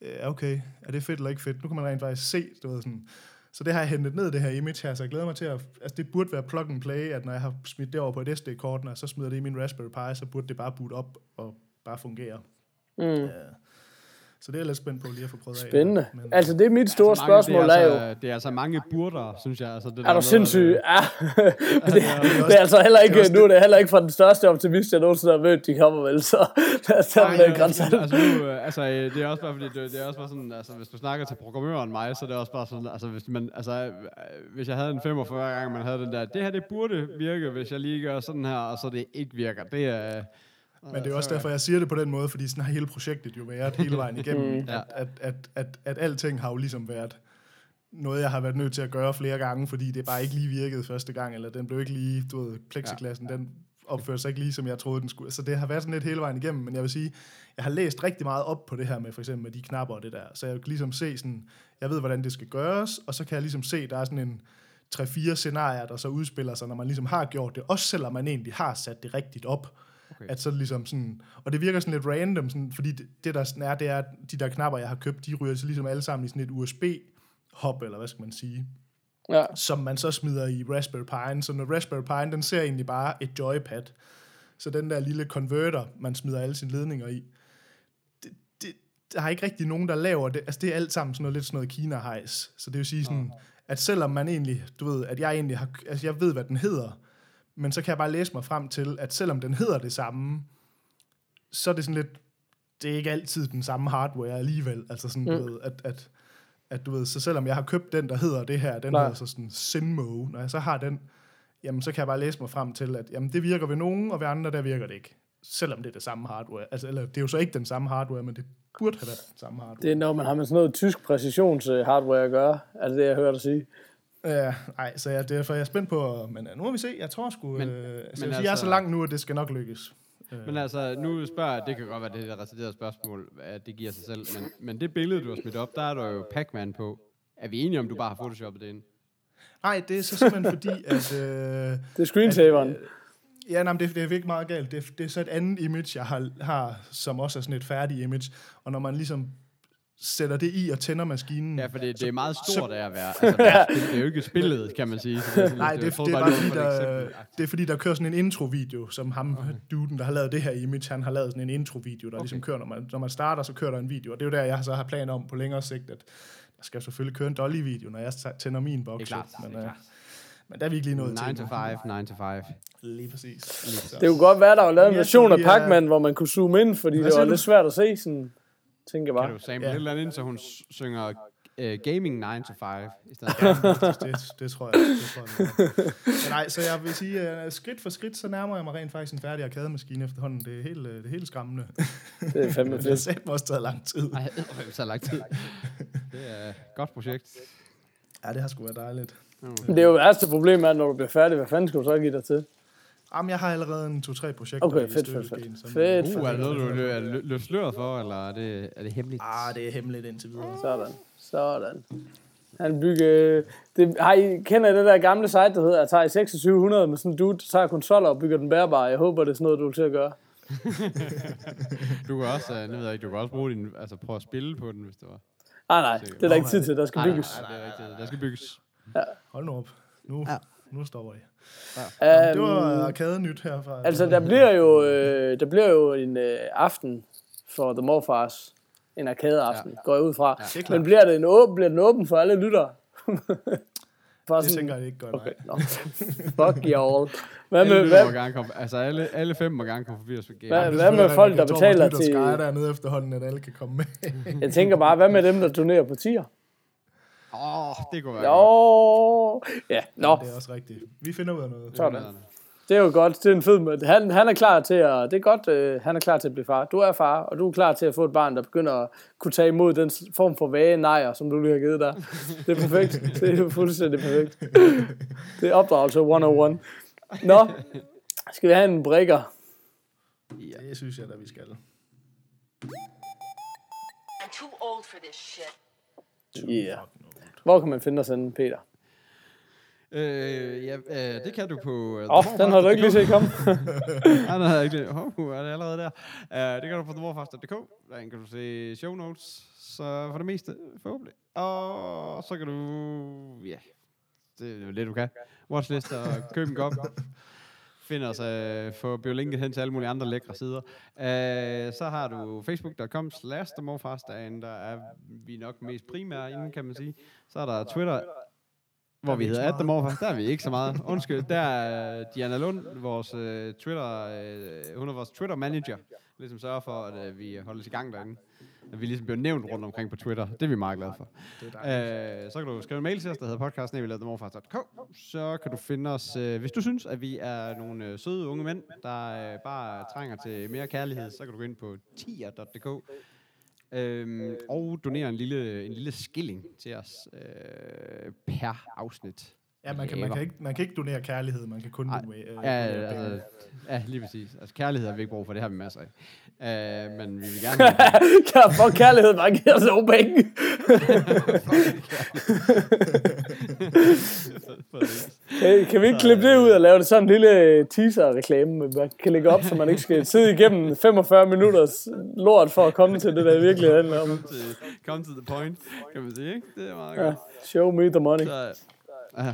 øh, okay, er det fedt eller ikke fedt? Nu kan man rent faktisk se, du ved sådan, så det har jeg hentet ned, det her image her, så jeg glæder mig til at, altså det burde være plug and play, at når jeg har smidt det over på et SD-kort, jeg så smider det i min Raspberry Pi, så burde det bare boot op og bare fungere. Mm. Ja. Så det er jeg lidt spændt på lige at få prøvet af. Spændende. Altså, det er mit store mange- spørgsmål, det er jo, altså, Det er altså mange burder, synes jeg. Altså, det der er du sindssyg? Ja. (laughs) Men det, det er altså heller det er ikke, nu er det heller ikke fra den største optimist, jeg nogensinde har mødt, de kommer vel, så lad os tage den grænse. altså, nu, øh, altså, øh, det er også bare fordi, det, det er også bare sådan, altså, hvis du snakker til programmøren mig, så er det også bare sådan, altså, hvis, man, altså, øh, hvis jeg havde en 45 gang, man havde den der, det her, det burde virke, hvis jeg lige gør sådan her, og så det ikke virker. Det er... Men det er også derfor, jeg siger det på den måde, fordi sådan har hele projektet jo været hele vejen igennem, Mm. at, at, at, at, at alting har jo ligesom været noget, jeg har været nødt til at gøre flere gange, fordi det bare ikke lige virkede første gang, eller den blev ikke lige, du ved, plexiklassen, ja, den opførte sig ikke lige, som jeg troede, den skulle. Så det har været sådan lidt hele vejen igennem, men jeg vil sige, jeg har læst rigtig meget op på det her med for eksempel med de knapper og det der, så jeg kan ligesom se sådan, jeg ved, hvordan det skal gøres, og så kan jeg ligesom se, der er sådan en 3-4 scenarier, der så udspiller sig, når man ligesom har gjort det, også selvom man egentlig har sat det rigtigt op. Okay. At så ligesom sådan, og det virker sådan lidt random, sådan, fordi det, det der sådan er, det er, at de der knapper, jeg har købt, de ryger så ligesom alle sammen i sådan et USB-hop, eller hvad skal man sige, Ja. som man så smider i Raspberry Pi. Så når Raspberry Pi, den ser egentlig bare et joypad. Så den der lille converter, man smider alle sine ledninger i, det, det, der er ikke rigtig nogen, der laver det. Altså det er alt sammen sådan noget, lidt sådan noget Kina-hejs. Så det vil sige sådan, at selvom man egentlig, du ved, at jeg egentlig har, altså jeg ved, hvad den hedder, men så kan jeg bare læse mig frem til, at selvom den hedder det samme, så er det sådan lidt, det er ikke altid den samme hardware alligevel. Altså sådan, mm. du ved, at, at, at du ved, så selvom jeg har købt den, der hedder det her, den Nej. hedder så sådan Sinmo, når jeg så har den, jamen så kan jeg bare læse mig frem til, at jamen, det virker ved nogen, og ved andre, der virker det ikke. Selvom det er det samme hardware. Altså, eller det er jo så ikke den samme hardware, men det burde have været den samme hardware. Det er, når man har med sådan noget tysk præcisions-hardware at gøre, er det det, jeg hørte dig sige. Ja, nej, så jeg, derfor er jeg spændt på, men øh, nu må vi se. Jeg tror sgu, Men- øh, altså, men altså, jeg er altså- så langt nu, at det skal nok lykkes. Øh, Men altså, nu spørger jeg, det kan godt være, det er et retarderet spørgsmål, at det giver sig selv, men, men det billede, du har smidt op, der er der jo Pac-Man på. Er vi enige om, du bare har photoshoppet det ind? Nej, det er så simpelthen fordi, at... Øh, (laughs) Det er screensaveren. At, øh, ja, nej, det, det er virkelig meget galt. Det, er- det er så et andet image, jeg har, har, som også er sådan et færdigt image. Og når man ligesom sætter det i og tænder maskinen... Ja, for det, det er meget stort af at være. (laughs) Altså, det, er, det er jo ikke spillet, kan man sige. Så det er sådan Nej, det, troede det, er bare, fordi, der, eksempel. det er fordi, der kører sådan en intro-video, som ham, okay. duden, der har lavet det her image, han har lavet sådan en intro-video, der okay. ligesom kører, når man, når man starter, så kører der en video. Og det er jo der, jeg så har planer om på længere sigt, at der skal selvfølgelig køre en Dolly-video, når jeg tænder min boks. Det er klart, men, det er øh, klart. men der er vi ikke lige nået 9 til. to 5, 9 to 5. Lige præcis. Så. Det kunne godt være, der var lavet en version af så Pac-Man, hvor man kunne zoome ind, fordi Hvad det var lidt svært at se, sådan, tænker jeg Kan bare. du sample Ja. et eller andet ind, så hun synger uh, Gaming 9 to 5 i stedet for? det, det, det, tror jeg. Det tror jeg. Men nej, så jeg vil sige, at skridt for skridt, så nærmer jeg mig rent faktisk en færdig arkademaskine efterhånden. Det er helt, øh, det er helt skræmmende. Det er fandme Det har fedt. mig også taget lang tid. Nej, det er så lang tid. Det er et godt projekt. Ja, det har sgu været dejligt. Det er jo værste problem, er, når du bliver færdig, hvad fanden skal du så give dig til? Jamen, jeg har allerede en to-tre projekter Okay, i fedt, fedt, fedt. som- Fedt, Uh, er det noget, du er lø- løfter sløret for, eller er det, er det hemmeligt? Ah, det er hemmeligt indtil videre. Sådan, sådan. Han bygger... Det, har I, kender I det der gamle site, der hedder Atari 2600 med sådan en dude, der tager konsoller og bygger den bærbare? Jeg håber, det er sådan noget, du vil til at gøre. (laughs) Du kan også, uh, nu ved jeg ikke, du kan også bruge din, altså prøve at spille på den, hvis det var. Nej, nej, det er der ikke tid til. Der skal Nej, nej, bygges. nej, det er rigtigt. Der skal bygges. Hold nu op. Nu, Ja. nu stopper I. Um, Det var arcade-nyt herfra. Altså, der bliver jo, øh, der bliver jo en øh, aften for The Morfars. En arcade-aften, ja. går jeg ud fra. Ja. Er. Men bliver, det en åben, bliver den åben for alle lyttere? (laughs) for Det tænker jeg ikke godt. Okay, no. Fuck y'all. Hvad Alle, med, lytter må hvad, gerne komme, altså alle, alle fem må gerne komme forbi os på game. Hvad- hvad med folk, der betaler til- Der dernede efterhånden, at alle kan komme med. jeg tænker bare, hvad med dem, der donerer på tier? Åh, oh, det kunne være godt. Jo, ja, nå, Det er også rigtigt. Vi finder ud af noget. sådan. Det er jo godt, det er en fed måde. Han, han er klar til at, det er godt, øh, han er klar til at blive far. Du er far, og du er klar til at få et barn, der begynder at kunne tage imod den form for vage nejer, som du lige har givet dig. Det er perfekt. Det er fuldstændig perfekt. Det er opdragelse 101. Nå, skal vi have en brikker? Det synes jeg da, vi skal. too old for this shit. Yeah. Hvor kan man finde os henne, Peter? Øh, ja, øh, det kan du på... Uh, Åh, oh, den har du ikke lige set komme. (laughs) Nej, den har jeg ikke lige. Hov, er det allerede der? Uh, det kan du på themorfast.dk. Der kan du se show notes. Så for det meste, forhåbentlig. Og så kan du... Ja, det er det, du kan. Watchlist og køb en kop. Find os, øh, få biolinket linket hen til alle mulige andre lækre sider. Øh, så har du facebook.com slash themorfast, der er vi nok mest primære inden, kan man sige. Så er der Twitter, hvor vi hedder At The Morfar. Der er vi ikke så meget. Undskyld, der er øh, Diana Lund, vores øh, Twitter, øh, hun er vores Twitter-manager, ligesom sørger for, at øh, vi holdes i gang derinde. At vi ligesom bliver nævnt rundt omkring på Twitter. Det er vi meget glade for. Uh, så kan du skrive en mail til os, der hedder podcast.dk. Så kan du finde os, uh, hvis du synes, at vi er nogle uh, søde unge mænd, der uh, bare trænger til mere kærlighed, så kan du gå ind på tier.dk Øhm, og donere en lille, en lille skilling til os øh, per afsnit. Ja, man kan, man, kan ikke, man kan ikke donere kærlighed, man kan kun Ej, donere, øh, Ja, penge. altså, ja, lige præcis. Altså, kærlighed har vi ikke brug for, det har vi masser af. Uh, men vi vil gerne (laughs) Kan for kærlighed bare give os nogle penge? Hey, kan vi ikke klippe det ud og lave det sådan en lille teaser-reklame, man kan lægge op, så man ikke skal sidde igennem 45 minutters lort for at komme til det, der virkelig handler om. til, come to the point, kan man sige, ikke? Det er meget Ja, godt. show me the money. Så, uh,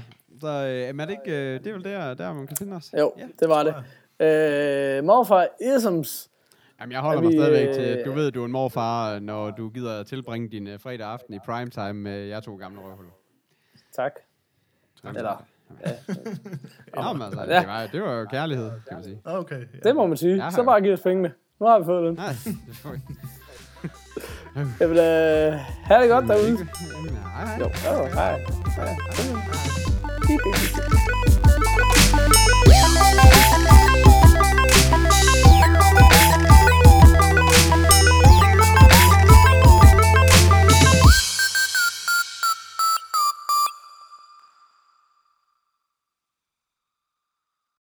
så øh, er det ikke, øh, det er vel der, der man kan finde os? Jo, Ja. det var det. Øh, morfar Isms. Jamen, jeg holder Er mig vi, stadigvæk til, øh, du ved, at du er en morfar, når du gider at tilbringe din uh, fredag aften i primetime med jer to gamle røvhuller. Tak. Eller, (laughs) Nå, men altså, Ja. det, var, det var jo kærlighed, kan man sige. Okay. Ja. det må man sige. Ja, Så ja. bare giv os pengene. Nu har vi fået den. Nej, det får vi. (laughs) Jeg vil øh, have det godt derude. (laughs) Nej, nej. Jo, jo, hej. hej. Hej.